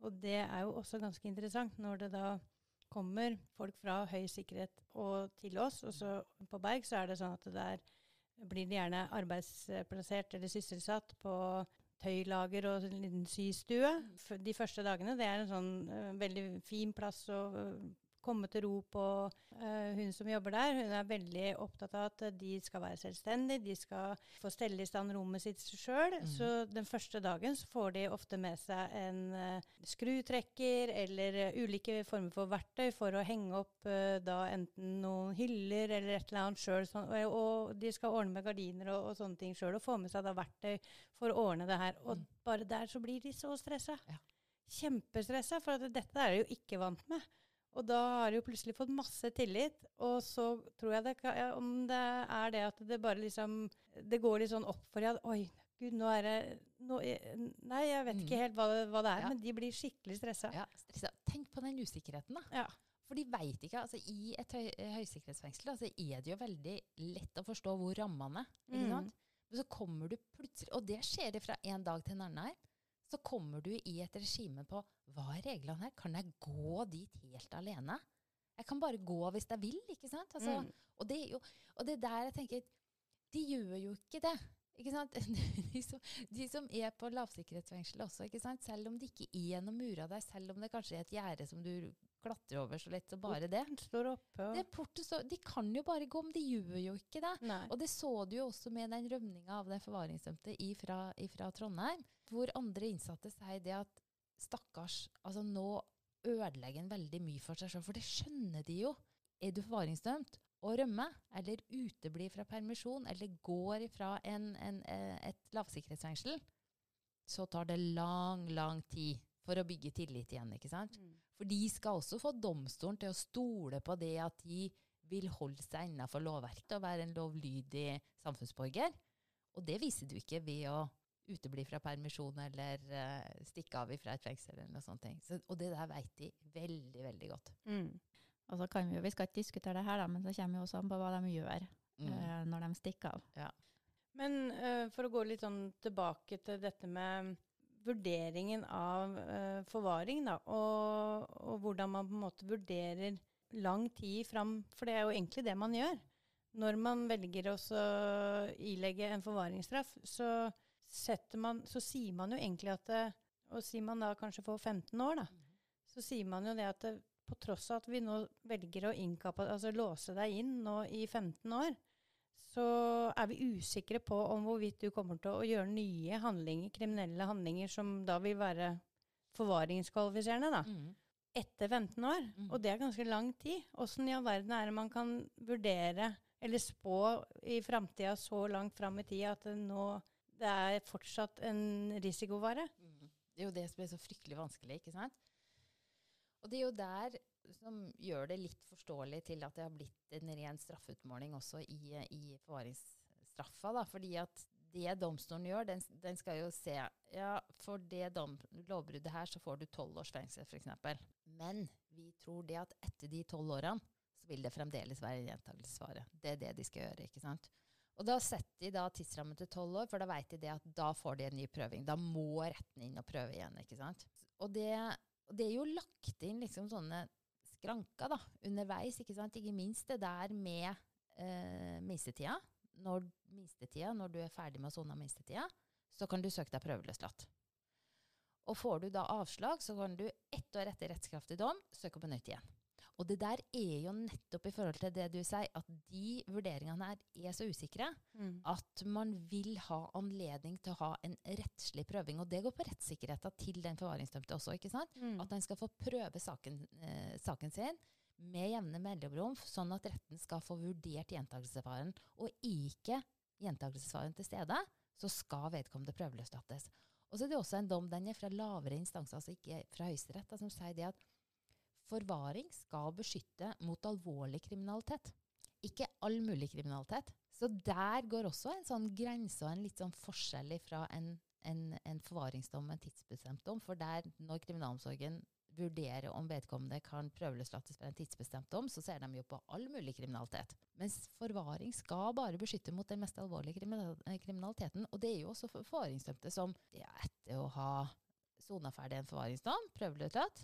og det er jo også ganske interessant når det da kommer folk fra høy sikkerhet og til oss, og så på Berg så er det sånn at det der blir de gjerne arbeidsplassert eller sysselsatt på tøylager og en liten systue. De første dagene, det er en sånn eh, veldig fin plass å eh, komme til ro på. Eh, hun som jobber der, hun er veldig opptatt av at de skal være selvstendige, de skal få stelle i stand rommet sitt sjøl. Mm. Så den første dagen så får de ofte med seg en eh, skrutrekker eller eh, ulike former for verktøy for å henge opp da enten noen hyller eller et eller annet sjøl. Sånn, og, og de skal ordne med gardiner og, og sånne ting sjøl, og få med seg da verktøy for å ordne det her. Og Mm. bare der så blir de så stressa. Ja. Kjempestressa, for at dette er de jo ikke vant med. Og da har de jo plutselig fått masse tillit, og så tror jeg det kan, ja, om det er det at det bare liksom Det går litt sånn opp for dem at oi, gud, nå er det nå, Nei, jeg vet ikke Mm. helt hva det, hva det er, Ja. men de blir skikkelig stressa. Ja, stressa. Tenk på den usikkerheten, da. Ja. For de veit ikke. altså I et høy, eh, høysikkerhetsfengsel altså, er det jo veldig lett å forstå hvor rammene er. Ikke Mm. sant? Men så kommer du plutselig Og det skjer det fra en dag til en annen her. Så kommer du i et regime på Hva er reglene her? Kan jeg gå dit helt alene? Jeg kan bare gå hvis jeg vil, ikke sant? Altså, Mm. og, det er jo, og det er der jeg tenker De gjør jo ikke det. Ikke sant? De som, de som er på lavsikkerhetsfengsel også, ikke sant? selv om det ikke er gjennom mura der, selv om det kanskje er et gjerde som du klatrer over så lett så bare det. Står oppe og det portet så, de kan jo bare gå, men de gjør jo ikke det. Nei. Og det så du jo også med den rømninga av den forvaringsdømte ifra, ifra Trondheim, hvor andre innsatte sier det at stakkars, altså nå ødelegger en veldig mye for seg sjøl, for det skjønner de jo. Er du forvaringsdømt Å rømme, eller utebli fra permisjon, eller går ifra en, en, eh, et lavsikkerhetsfengsel, så tar det lang, lang tid for å bygge tillit igjen, ikke sant? Mm. For de skal også få domstolen til å stole på det at de vil holde seg innafor lovverket og være en lovlydig samfunnsborger. Og det viser du ikke ved å utebli fra permisjon eller uh, stikke av fra et fengsel eller noe sånt. Så, og det der vet de veldig, veldig godt. Mm. Og så kan vi jo, vi skal ikke diskutere det her, da, men så kommer jo også an på hva de gjør Mm. uh, når de stikker av. Men uh, for å gå litt sånn tilbake til dette med vurderingen av uh, forvaring, da, og, og hvordan man på en måte vurderer lang tid fram, for det er jo egentlig det man gjør. Når man velger å ilegge en forvaringsstraff, så, man, så sier man jo egentlig at det, Og sier man da kanskje får 15 år, da, så sier man jo det at det, på tross av at vi nå velger å altså låse deg inn nå i 15 år, så er vi usikre på om hvorvidt du kommer til å gjøre nye handlinger, kriminelle handlinger som da vil være forvaringskvalifiserende da, Mm. etter 15 år. Mm. Og det er ganske lang tid. Åssen i all verden er det man kan vurdere eller spå i framtida så langt fram i tid at det nå det er fortsatt en risikovare? Mm. Det er jo det som er så fryktelig vanskelig, ikke sant? Og det er jo der som gjør det litt forståelig til at det har blitt en ren straffeutmåling også i, i forvaringsstraffa. Da. Fordi at det domstolen gjør, den, den skal jo se Ja, for det dom, lovbruddet her så får du tolv års fengsel, f.eks. Men vi tror det at etter de tolv årene så vil det fremdeles være en gjentakelsesfare. Det er det de skal gjøre, ikke sant. Og da setter de da tidsrammen til tolv år, for da vet de det at da får de en ny prøving. Da må retten inn og prøve igjen, ikke sant. Og det, og det er jo lagt inn liksom sånne skranker da, underveis, ikke. Ikke minst det der med eh, minstetida. Når, minstetida, når du er ferdig med å sone minstetida, så kan du søke deg prøveløslatt. Og får du da avslag, så kan du ett år etter rettskraftig dom søke på nytt igjen. Og det der er jo nettopp i forhold til det du sier, at de vurderingene her er så usikre at man vil ha anledning til å ha en rettslig prøving. Og det går på rettssikkerheten til den forvaringsdømte også. ikke sant? Mm. At han skal få prøve saken, eh, saken sin med jevne mellomrom, sånn at retten skal få vurdert gjentakelsesfaren. Og ikke gjentakelsesfaren til stede, så skal vedkommende prøveløslates. Og så er det også en dom, den er fra lavere instanser, altså ikke fra Høyesterett, som sier det at forvaring skal beskytte mot alvorlig kriminalitet. Ikke all mulig kriminalitet. Så der går også en sånn grense og en litt sånn forskjell fra en, en, en forvaringsdom, en tidsbestemt dom. For der, når kriminalomsorgen vurderer om vedkommende kan prøveløslates for en tidsbestemt dom, så ser de jo på all mulig kriminalitet. Mens forvaring skal bare beskytte mot den mest alvorlige eh, kriminaliteten. Og det er jo også forvaringsdømte som ja, etter å ha sona ferdig en forvaringsdom, prøveløslatt,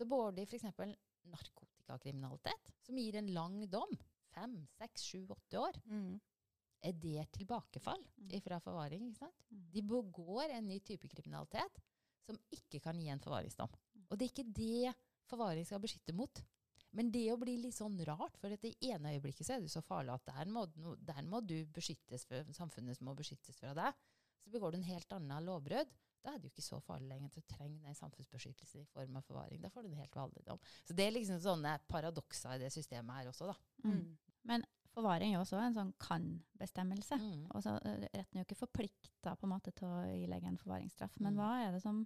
så begår de f.eks. narkotikakriminalitet, som gir en lang dom. Fem, seks, sju, åtte år. Mm. Er det tilbakefall mm. fra forvaring? ikke sant? Mm. De begår en ny type kriminalitet som ikke kan gi en forvaringsdom. Og det er ikke det forvaring skal beskytte mot. Men det å bli litt sånn rart, for i ene øyeblikket så er det så farlig at der må, der må du beskyttes for, samfunnet må beskyttes fra deg. Så begår du en helt annen lovbrudd. Da er det jo ikke så farlig lenger til å trenge den samfunnsbeskyttelse i form av forvaring. Da får du en helt vanlig dom. Så det er liksom sånne paradokser i det systemet her også, da. Mm. Men forvaring er jo også en sånn kan-bestemmelse. Mm. Og så Retten er jo ikke forplikta på en måte til å ilegge en forvaringsstraff. Men mm. hva er det som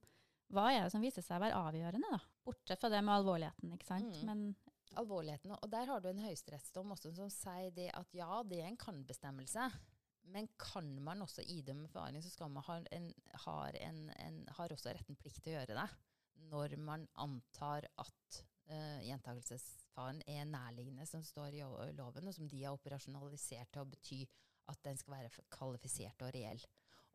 hva er det som viser seg å være avgjørende, da? Bortsett fra det med alvorligheten, ikke sant. Mm. Men alvorligheten, og der har du en høyesterettsdom også som sier det at ja, det er en kan-bestemmelse. Men kan man også idømme forvaring, så skal man ha en, har, en, en, har også retten plikt til å gjøre det. Når man antar at uh, gjentakelsesfaren er nærliggende, som står i loven, og som de har operasjonalisert til å bety at den skal være kvalifisert og reell.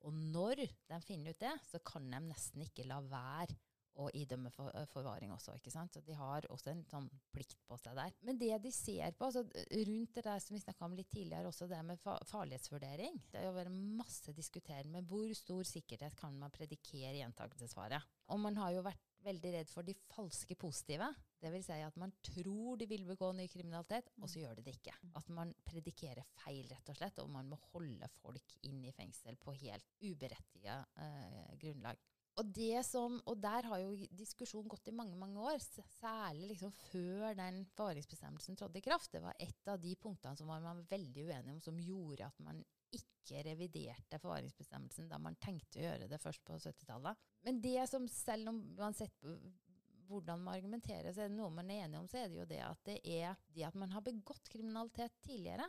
Og når de finner ut det, så kan de nesten ikke la være å idømme for, uh, forvaring også. ikke sant? Så De har også en sånn plikt på seg der. Men det de ser på, altså rundt det der som vi snakka om litt tidligere, også det med fa farlighetsvurdering Det har vært masse diskutert med hvor stor sikkerhet kan man predikere gjentakelsesfare. Og man har jo vært veldig redd for de falske positive. Vil si at man tror de vil begå ny kriminalitet, og så gjør de det ikke. At man predikerer feil, rett og slett, og man må holde folk inn i fengsel på helt uberettiget eh, grunnlag. Og, som, og, der har jo diskusjonen gått i mange mange år, særlig liksom før den forvaringsbestemmelsen trådte i kraft. Det var et av de punktene som var man veldig uenig om, som gjorde at man ikke reviderte forvaringsbestemmelsen da man tenkte å gjøre det først på 70-tallet. Men det som, selv om man sett på hvordan man argumenterer, så er det noe man er enig om, så er det jo det at det er det at man har begått kriminalitet tidligere,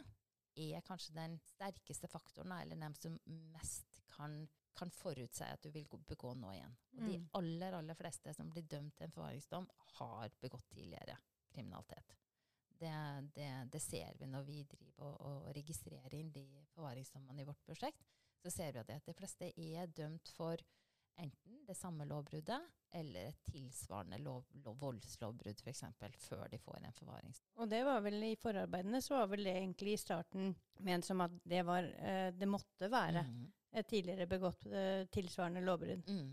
er kanskje den sterkeste faktoren, eller den som mest kan, kan forutse at du vil begå nå igjen. Og de mm. aller, aller fleste som blir dømt til en forvaringsdom, har begått tidligere kriminalitet. Det, det, det, ser vi når vi driver og, og registrerer inn de forvaringsdommene i vårt prosjekt. Så ser vi at de fleste er dømt for enten det samme lovbruddet eller et tilsvarende lov, lov, voldslovbrudd f.eks. før de får en forvaring. Og det var vel i forarbeidene så var vel det egentlig i starten ment som at det, var, eh, det måtte være mm. et tidligere begått eh, tilsvarende lovbrudd. Mm.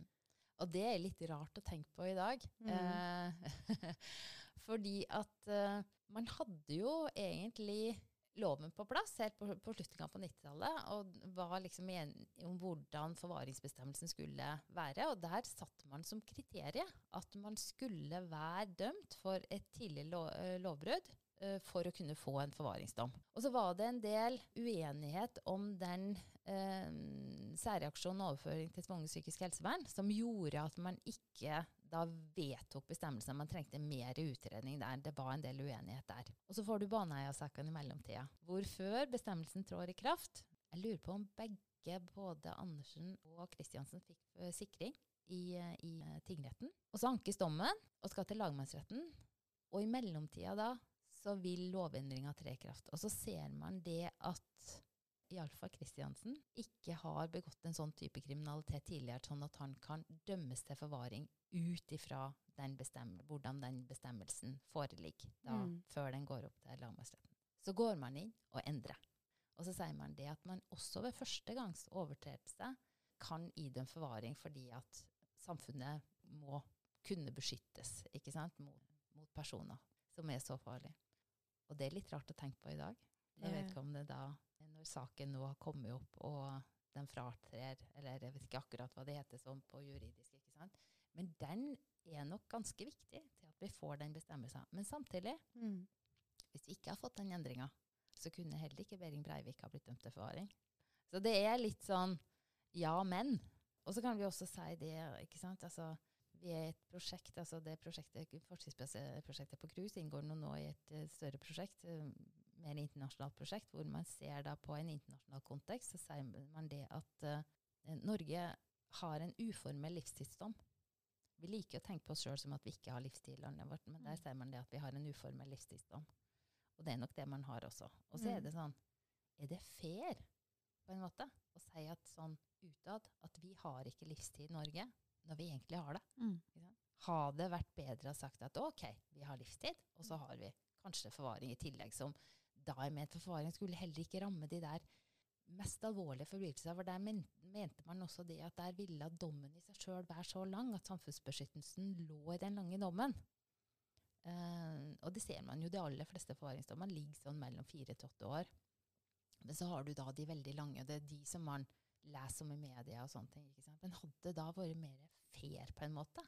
Og det er litt rart å tenke på i dag. Mm. Eh, fordi at eh, man hadde jo egentlig loven på plass helt på, på slutten på 90-tallet, og var liksom enige om hvordan forvaringsbestemmelsen skulle være. Og der satte man som kriterium at man skulle være dømt for et tidlig lov, eh, lovbrudd for å kunne få en forvaringsdom. Og så var det en del uenighet om den uh, og overføring til tvungent psykisk helsevern som gjorde at man ikke da vedtok bestemmelsen. Man trengte mer utredning der. Det var en del uenighet der. Og så får du Baneheia-saken i mellomtida, hvor før bestemmelsen trår i kraft Jeg lurer på om begge, både Andersen og Kristiansen, fikk uh, sikring i, uh, i tingretten. Og så ankes dommen og skal til lagmannsretten. Og i mellomtida da så vil lovendringa tre i kraft. Og så ser man det at iallfall Kristiansen ikke har begått en sånn type kriminalitet tidligere, sånn at han kan dømmes til forvaring ut ifra den hvordan den bestemmelsen foreligger, da, mm. før den går opp til lagmannsretten. Så går man inn og endrer. Og så sier man det at man også ved første gangs overtredelse kan idømme forvaring fordi at samfunnet må kunne beskyttes ikke sant, mot, mot personer som er så farlige. Og det er litt rart å tenke på i dag. Jeg vet ikke om det da, når saken nå har kommet opp og den fratrer, eller jeg vet ikke akkurat hva det heter sånn på juridisk, ikke sant. Men den er nok ganske viktig til at vi får den bestemmelsen. Men samtidig, mm. hvis vi ikke har fått den endringa, så kunne heller ikke Behring Breivik ha blitt dømt til forvaring. Så det er litt sånn ja, men. Og så kan vi også si det, ikke sant. Altså, vi er et prosjekt, altså det prosjektet, forskningsprosjektet på KRUS inngår nå i et uh, større prosjekt, uh, mer internasjonalt prosjekt, hvor man ser da på en internasjonal kontekst, så sier man det at uh, Norge har en uformell livstidsdom Vi liker å tenke på oss sjøl som at vi ikke har livstid i landet vårt, men der sier man det at vi har en uformell livstidsdom. Og det er nok det man har også. Og så er Mm. det sånn Er det fair, på en måte, å si at sånn utad at vi har ikke livstid i Norge, når vi egentlig har det? Mm. Har det vært bedre å sagt at OK, vi har livstid, og så har vi kanskje forvaring i tillegg, som da er ment for forvaring, skulle heller ikke ramme de der mest alvorlige forbrytelser. For der mente man også det at der ville dommen i seg sjøl være så lang at samfunnsbeskyttelsen lå i den lange dommen. Uh, og det ser man jo, de aller fleste forvaringsdommene ligger sånn mellom fire til åtte år. Men så har du da de veldig lange, og det er de som man leser om i media og sånne ting. Men hadde det da vært mer fair, på en måte?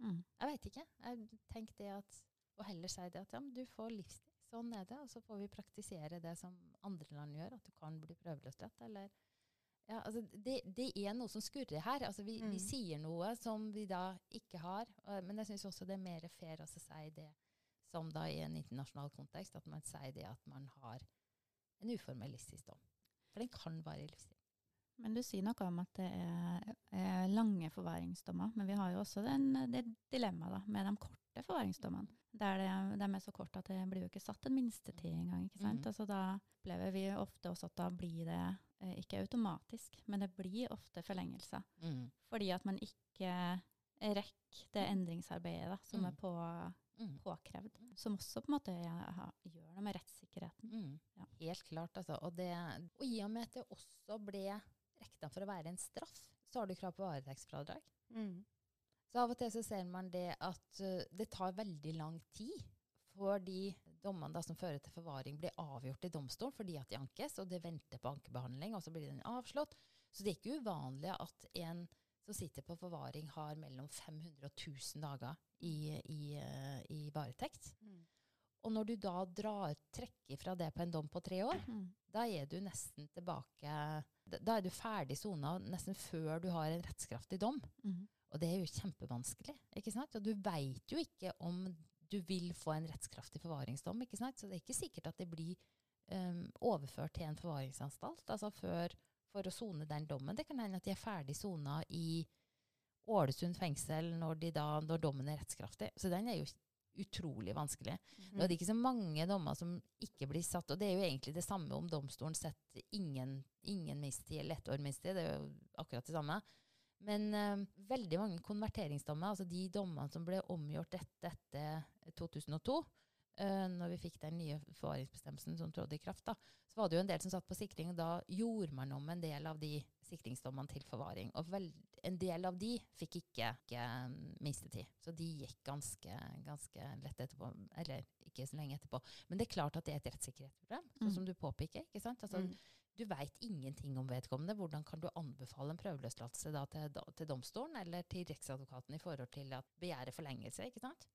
Mm. Jeg veit ikke. Jeg tenkte det at, Og heller si det at ja, men du får livstid. Sånn er det. Og så får vi praktisere det som andre land gjør, at du kan bli prøveløslatt. Eller ja, altså det, det er noe som skurrer her. Altså vi, vi Mm. sier noe som vi da ikke har. Men jeg syns også det er mer fair å si det som da i en internasjonal kontekst, at man sier det at man har en uformell dom. For den kan være i livstid. Men du sier noe om at det er, er lange forvaringsdommer. Men vi har jo også den, det dilemmaet med de korte forvaringsdommene. Der det, de er så korte at det blir jo ikke satt en minstetid engang. ikke sant? Mm. Altså, da opplever vi ofte også at da blir det eh, ikke automatisk, men det blir ofte forlengelser. Fordi at man ikke rekker det endringsarbeidet da, som Mm. er på, Mm. påkrevd. Som også på en måte ja, gjør noe med rettssikkerheten. Mm. Ja. Helt klart, altså. Og, det, og i og med at det også ble rekna for å være en straff, så har du krav på varetektsfradrag. Mm. Så av og til så ser man det at det tar veldig lang tid før de dommene som fører til forvaring, blir avgjort i domstolen fordi at de ankes, og det venter på ankebehandling, og så blir den avslått. Så det er ikke uvanlig at en som sitter på forvaring, har mellom 500 og 1000 dager i, i, i varetekt. Mm. Og når du da drar trekker fra det på en dom på tre år, Mm. da er du nesten tilbake Da er du ferdig sona nesten før du har en rettskraftig dom. Mhm. Og det er jo kjempevanskelig. ikke sant? Og du veit jo ikke om du vil få en rettskraftig forvaringsdom. ikke sant? Så det er ikke sikkert at det blir um, overført til en forvaringsanstalt altså før, for å sone den dommen. Det kan hende at de er ferdig sona i Ålesund fengsel når, de da, når dommen er rettskraftig. Så den er jo utrolig vanskelig. Nå er det ikke så mange dommer som ikke blir satt, og det er jo egentlig det samme om domstolen setter ingen, ingen minstetid eller ett år mistid, Det er jo akkurat det samme. Men eh, veldig mange konverteringsdommer, altså de dommene som ble omgjort etter, etter 2002, uh, når vi fikk den nye forvaringsbestemmelsen som trådte i kraft, da, så var det jo en del som satt på sikring, og da gjorde man om en del av de sikringsdommene til forvaring. Og vel, en del av de fikk ikke, ikke um, minstetid. Så de gikk ganske, ganske lett etterpå. Eller ikke så lenge etterpå. Men det er klart at det er et rettssikkerhetsproblem, sånn Mm. som du påpeker. ikke sant? Altså, Mm. Du veit ingenting om vedkommende. Hvordan kan du anbefale en prøveløslatelse da til, til domstolen eller til Riksadvokaten i forhold til at begjære forlengelse? ikke sant?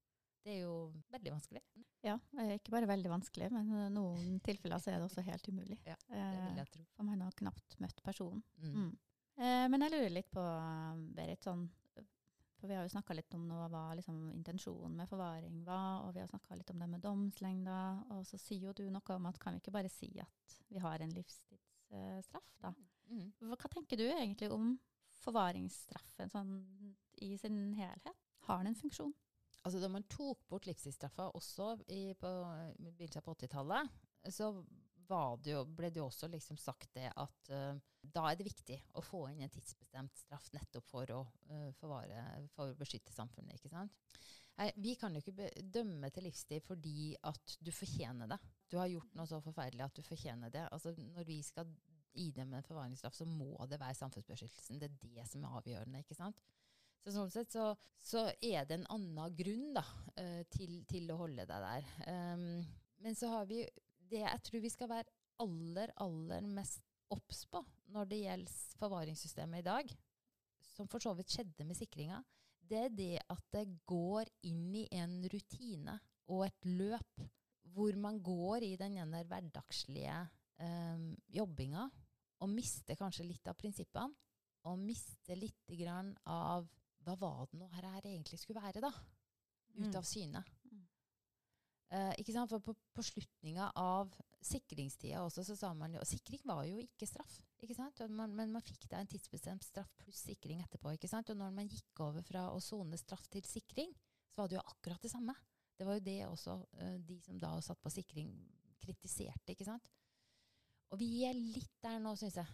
Det er jo veldig vanskelig. Ja, eh, ikke bare veldig vanskelig, men i noen tilfeller så er det også helt umulig. Ja, Det Eh, vil jeg tro. for man har knapt møtt personen. Mm. Mm. Eh, men jeg lurer litt på, Berit, sånn, for vi har jo snakka litt om noe, hva liksom, intensjonen med forvaring var, og vi har snakka litt om det med domslengda, og så sier jo du noe om at kan vi ikke bare si at vi har en livstidsstraff, da? Mm. Hva, hva tenker du egentlig om forvaringsstraffen sånn i sin helhet? Har den en funksjon? Altså Da man tok bort livstidsstraffa også i, på begynnelsen på 80-tallet, så var det jo, ble det jo også liksom sagt det at uh, da er det viktig å få inn en tidsbestemt straff nettopp for å, uh, forvare, for å beskytte samfunnet. ikke sant? Vi kan jo ikke dømme til livstid fordi at du fortjener det. Du har gjort noe så forferdelig at du fortjener det. Altså Når vi skal idømme en forvaringsstraff, så må det være samfunnsbeskyttelsen. Det er det som er avgjørende. ikke sant? Så sånn sett så, så er det en annen grunn da, eh, til, til å holde deg der. Um, men så har vi det jeg tror vi skal være aller, aller mest obs på når det gjelder forvaringssystemet i dag, som for så vidt skjedde med sikringa, det er det at det går inn i en rutine og et løp hvor man går i den ene hverdagslige um, jobbinga og mister kanskje litt av prinsippene, og mister litt grann av hva var det nå her egentlig skulle være, da? Ut Mm. av syne. Mm. Eh, ikke sant? For på, på slutninga av sikringstida også, så sa man jo Sikring var jo ikke straff. Man, men man fikk da en tidsbestemt straff pluss sikring etterpå. Og når man gikk over fra å sone straff til sikring, så var det jo akkurat det samme. Det var jo det også eh, de som da satt på sikring, kritiserte. ikke sant? Og vi er litt der nå, syns jeg.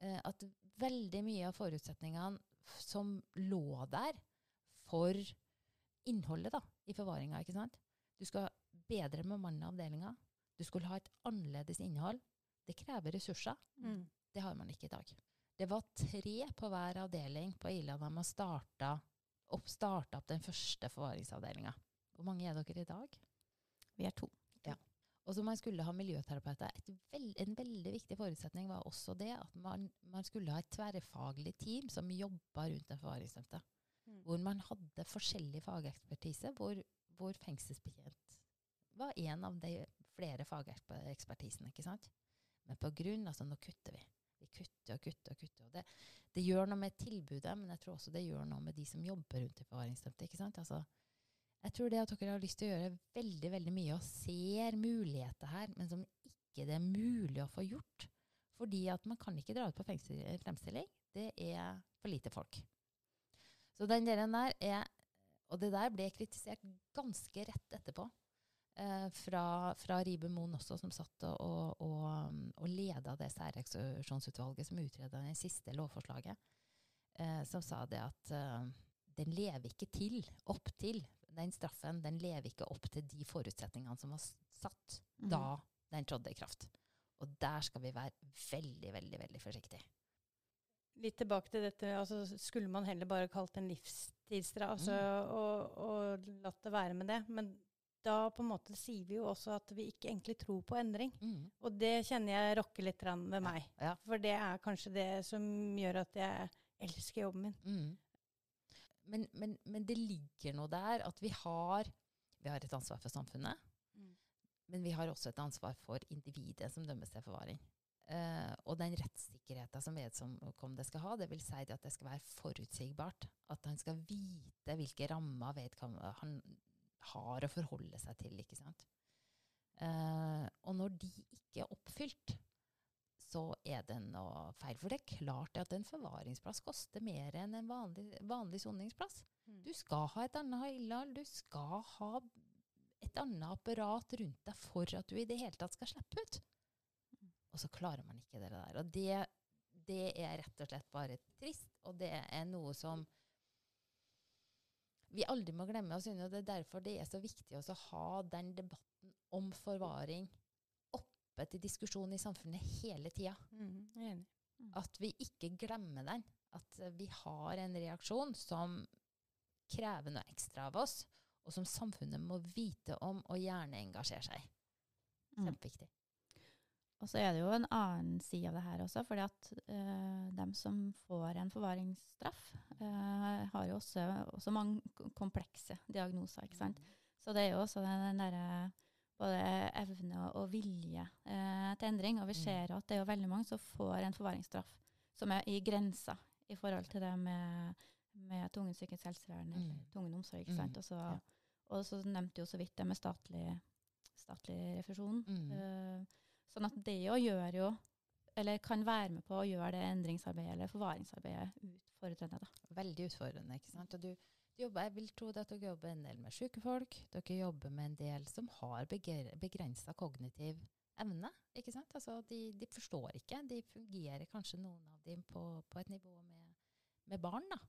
eh, at veldig mye av forutsetningene som lå der for innholdet da, i forvaringa, ikke sant? Du skal bedre bemanne avdelinga. Du skulle ha et annerledes innhold. Det krever ressurser. Mm. Det har man ikke i dag. Det var tre på hver avdeling på Ila da man starta opp, starta opp den første forvaringsavdelinga. Hvor mange er dere i dag? Vi er to. Og så man skulle ha miljøterapeuter. Et vel, en veldig viktig forutsetning var også det at man, man skulle ha et tverrfaglig team som jobba rundt den forvaringsdømte. Mm. Hvor man hadde forskjellig fagekspertise, hvor, hvor fengselsbetjent var en av de flere fagekspertisene. ikke sant? Men på grunn, altså nå kutter vi. Kutter og kutter og kutter. Og det, det gjør noe med tilbudet, men jeg tror også det gjør noe med de som jobber rundt de forvaringsdømte. ikke sant? Altså, jeg tror det at dere har lyst til å gjøre veldig veldig mye og ser muligheter her, men som ikke det er mulig å få gjort. Fordi at man kan ikke dra ut på fremstilling. Det er for lite folk. Så den delen der er Og det der ble kritisert ganske rett etterpå. Eh, fra, fra Ribe Moen også, som satt og, og, og, og leda det særreaksjonsutvalget som utreda det siste lovforslaget. Eh, som sa det at eh, den lever ikke til, opp til den straffen, den lever ikke opp til de forutsetningene som var satt Mm. da den trådte i kraft. Og der skal vi være veldig, veldig veldig forsiktige. Litt tilbake til dette, altså skulle man heller bare kalt det en livstidsstraff altså, Mm. og, og latt det være med det. Men da på en måte sier vi jo også at vi ikke egentlig tror på endring. Mm. Og det kjenner jeg rokker litt ved meg. Ja. For det er kanskje det som gjør at jeg elsker jobben min. Mm. Men, men, men det ligger noe der at vi har, vi har et ansvar for samfunnet, men vi har også et ansvar for individet som dømmes til forvaring. Uh, og den rettssikkerheten som vedkommende skal ha, det vil si at det skal være forutsigbart. At han skal vite hvilke rammer vedkommende han har å forholde seg til. ikke sant? Eh, og når de ikke er oppfylt, så er det noe feil. For det er klart at en forvaringsplass koster mer enn en vanlig, vanlig soningsplass. Mm. Du skal ha et annet innhold, du skal ha et annet apparat rundt deg for at du i det hele tatt skal slippe ut. Og så klarer man ikke det der. Og det, det er rett og slett bare trist, og det er noe som vi aldri må glemme. Og det er derfor det er så viktig også å ha den debatten om forvaring oppe til diskusjon i samfunnet hele tida. Mm, er. At vi ikke glemmer den. At vi har en reaksjon som krever noe ekstra av oss, og som samfunnet må vite om og gjerne engasjere seg i. Mm. Kjempeviktig. Og så er det jo en annen side av det her også, fordi at uh, dem som får en forvaringsstraff, uh, har jo også, også mange komplekse diagnoser, ikke sant. Så det er jo også den, den derre både evne og, vilje uh, til endring. Og vi Mm. ser at det er jo veldig mange som får en forvaringsstraff som er i grensa i forhold til det med, med tvungen psykisk helsevern eller Mm. tvungen omsorg. ikke Mm, sant? Og så, ja. og så nevnte jo så vidt det med statlig, statlig refusjon. Mm. Sånn at det jo gjør jo, eller kan være med på å gjøre det endringsarbeidet eller forvaringsarbeidet utfordrende. da. Veldig utfordrende. ikke sant? Og du, du jobber, jeg vil tro at dere jobber en del med syke folk. Dere jobber med en del som har begrensa kognitiv evne. ikke sant? Altså, de, de forstår ikke. De fungerer kanskje noen av dem på, på et nivå med, med barn. da.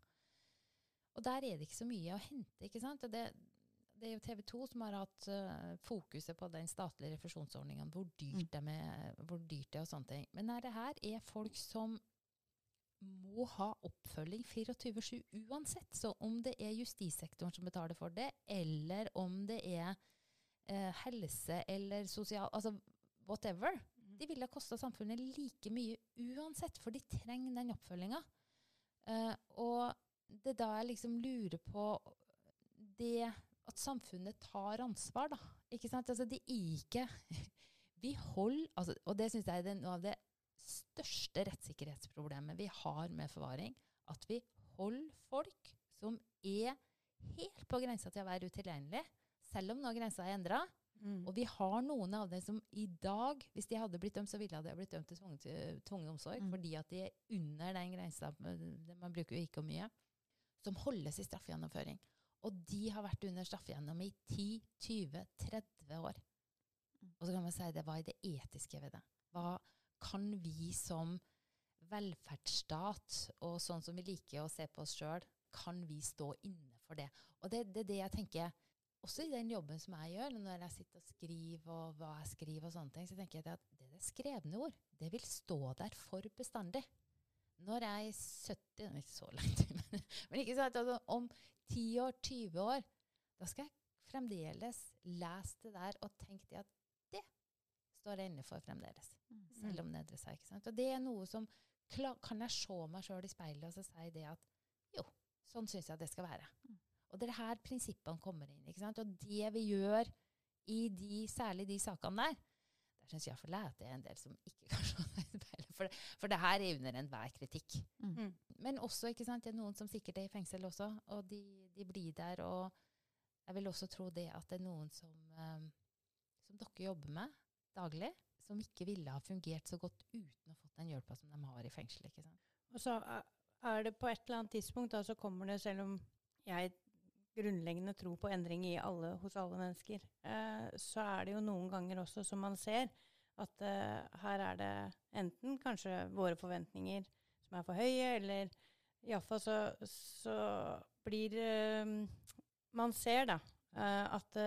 Og der er det ikke så mye å hente. ikke sant? Og det, det er jo TV 2 som har hatt uh, fokuset på den statlige refusjonsordningen, hvor dyrt, Mm. det med, hvor dyrt det er og sånne ting. Men det her er folk som må ha oppfølging 24-7 uansett. Så om det er justissektoren som betaler for det, eller om det er uh, helse eller sosial Altså whatever. De ville ha kosta samfunnet like mye uansett, for de trenger den oppfølginga. Uh, og det er da jeg liksom lurer på det at samfunnet tar ansvar, da. Ikke sant? Altså, de ikke Vi holder altså, Og det syns jeg er noe av det største rettssikkerhetsproblemet vi har med forvaring. At vi holder folk som er helt på grensa til å være utilgjengelig, selv om nå grensa er endra, Mm. Og vi har noen av dem som i dag, hvis de hadde blitt dømt, så ville de blitt dømt til tvungen, tvungen omsorg, Mm. fordi at de er under den grensa Man bruker jo ikke mye. Som holdes i straffegjennomføring. Og de har vært under straffegjennom i 10-20-30 år. Mm. Og så kan man si det, hva er det etiske ved det? Hva kan vi som velferdsstat, og sånn som vi liker å se på oss sjøl, kan vi stå inne for det? Og det er det, det jeg tenker også i den jobben som jeg gjør, når jeg sitter og skriver, og hva jeg skriver, og sånne ting, så tenker jeg at det er skrevne ord. Det vil stå der for bestandig. Når jeg er 70 er ikke så langt, men, men ikke sant, altså, om 10 år, 20 år, da skal jeg fremdeles lese det der og tenke det at det står jeg inne for fremdeles. Mm. Selv om det endrer seg. ikke sant? Og det er noe som Kan jeg se meg sjøl i speilet og så si det at jo, sånn syns jeg det skal være. Mm. Og det er her prinsippene kommer inn. ikke sant? Og det vi gjør i de, særlig de sakene der, der syns jeg at det er en del som ikke kan se seg i speilet. For det, for det her er under enhver kritikk. Mm. Mm. Men også, ikke sant, det er noen som sikkert er i fengsel også, og de, de blir der. Og jeg vil også tro det at det er noen som, eh, som dere jobber med daglig, som ikke ville ha fungert så godt uten å fått den hjelpa som de har i fengsel. ikke sant? Og så er- er det på et eller annet tidspunkt, da, så kommer det, selv om jeg grunnleggende tror på endring i alle, hos alle mennesker, eh, så er det jo noen ganger også som man ser at uh, her er det enten kanskje våre forventninger som er for høye, eller iallfall så, så blir uh, Man ser da uh, at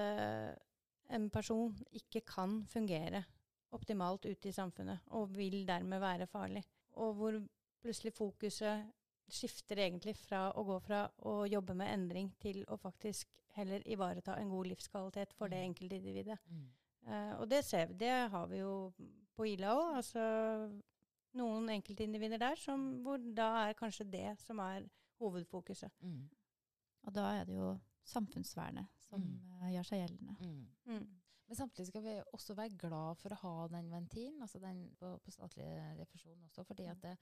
en person ikke kan fungere optimalt ute i samfunnet, og vil dermed være farlig. Og hvor plutselig fokuset skifter egentlig fra å gå fra å jobbe med endring til å faktisk heller ivareta en god livskvalitet for det Mm. Eh, og det ser vi, det har vi jo på Ila òg. Altså noen enkeltindivider der som, hvor da er kanskje det som er hovedfokuset. Mm. Og da er det jo samfunnsvernet som Mm. eh, gjør seg gjeldende. Mm. Mm. Men samtidig skal vi også være glad for å ha den ventilen, altså den på, på statlig refusjon også, fordi at det,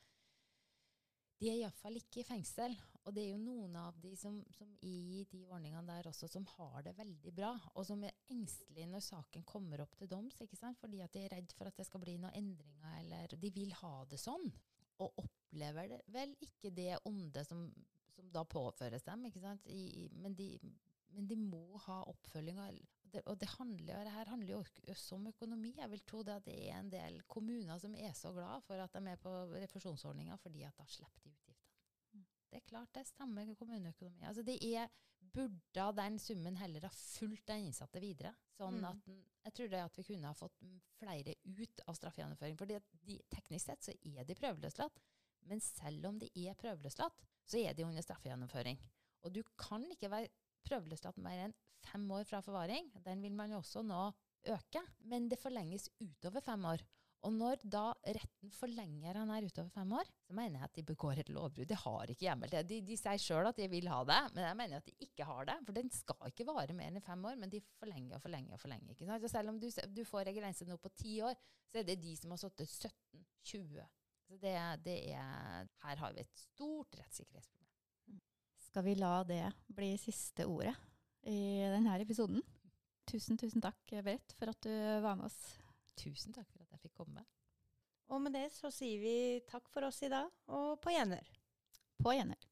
de er iallfall ikke i fengsel. Og det er jo noen av de som, som i de ordningene der også, som har det veldig bra, og som er engstelige når saken kommer opp til doms, ikke sant? fordi at de er redd for at det skal bli noen endringer, eller de vil ha det sånn. Og opplever det vel ikke det onde som, som da påføres dem, ikke sant? I, men, de, men de må ha oppfølging. Det, og det, handler, det her handler jo også om økonomi. Jeg vil tro det at det er en del kommuner som er så glad for at de er med på refusjonsordninga, fordi at da slipper de utgiftene. Mm. Det er klart det stemmer kommuneøkonomi. Altså det er, burde den summen heller ha fulgt den innsatte videre. Sånn Mm. at jeg tror det at vi kunne ha fått flere ut av straffegjennomføring. For teknisk sett så er de prøveløslatt. Men selv om de er prøveløslatt, så er de under straffegjennomføring. Og du kan ikke være prøveløslatt mer enn fem år fra forvaring. Den vil man jo også nå øke, men det forlenges utover fem år. Og når da retten forlenger han her utover fem år, så mener jeg at de begår et lovbrudd. De har ikke hjemmel til det. De, de sier sjøl at de vil ha det, men jeg mener at de ikke har det. For den skal ikke vare mer enn fem år, men de forlenger og forlenger og forlenger. Ikke sant? Så selv om du, du får en grense nå på ti år, så er det de som har sittet 17-20. Så det, det er Her har vi et stort rettssikkerhetsproblem. Skal vi la det bli siste ordet i denne episoden? Tusen, tusen takk, Berit, for at du var med oss. Tusen takk for at jeg fikk komme. Og med det så sier vi takk for oss i dag, og på gjenhør. På gjenhør.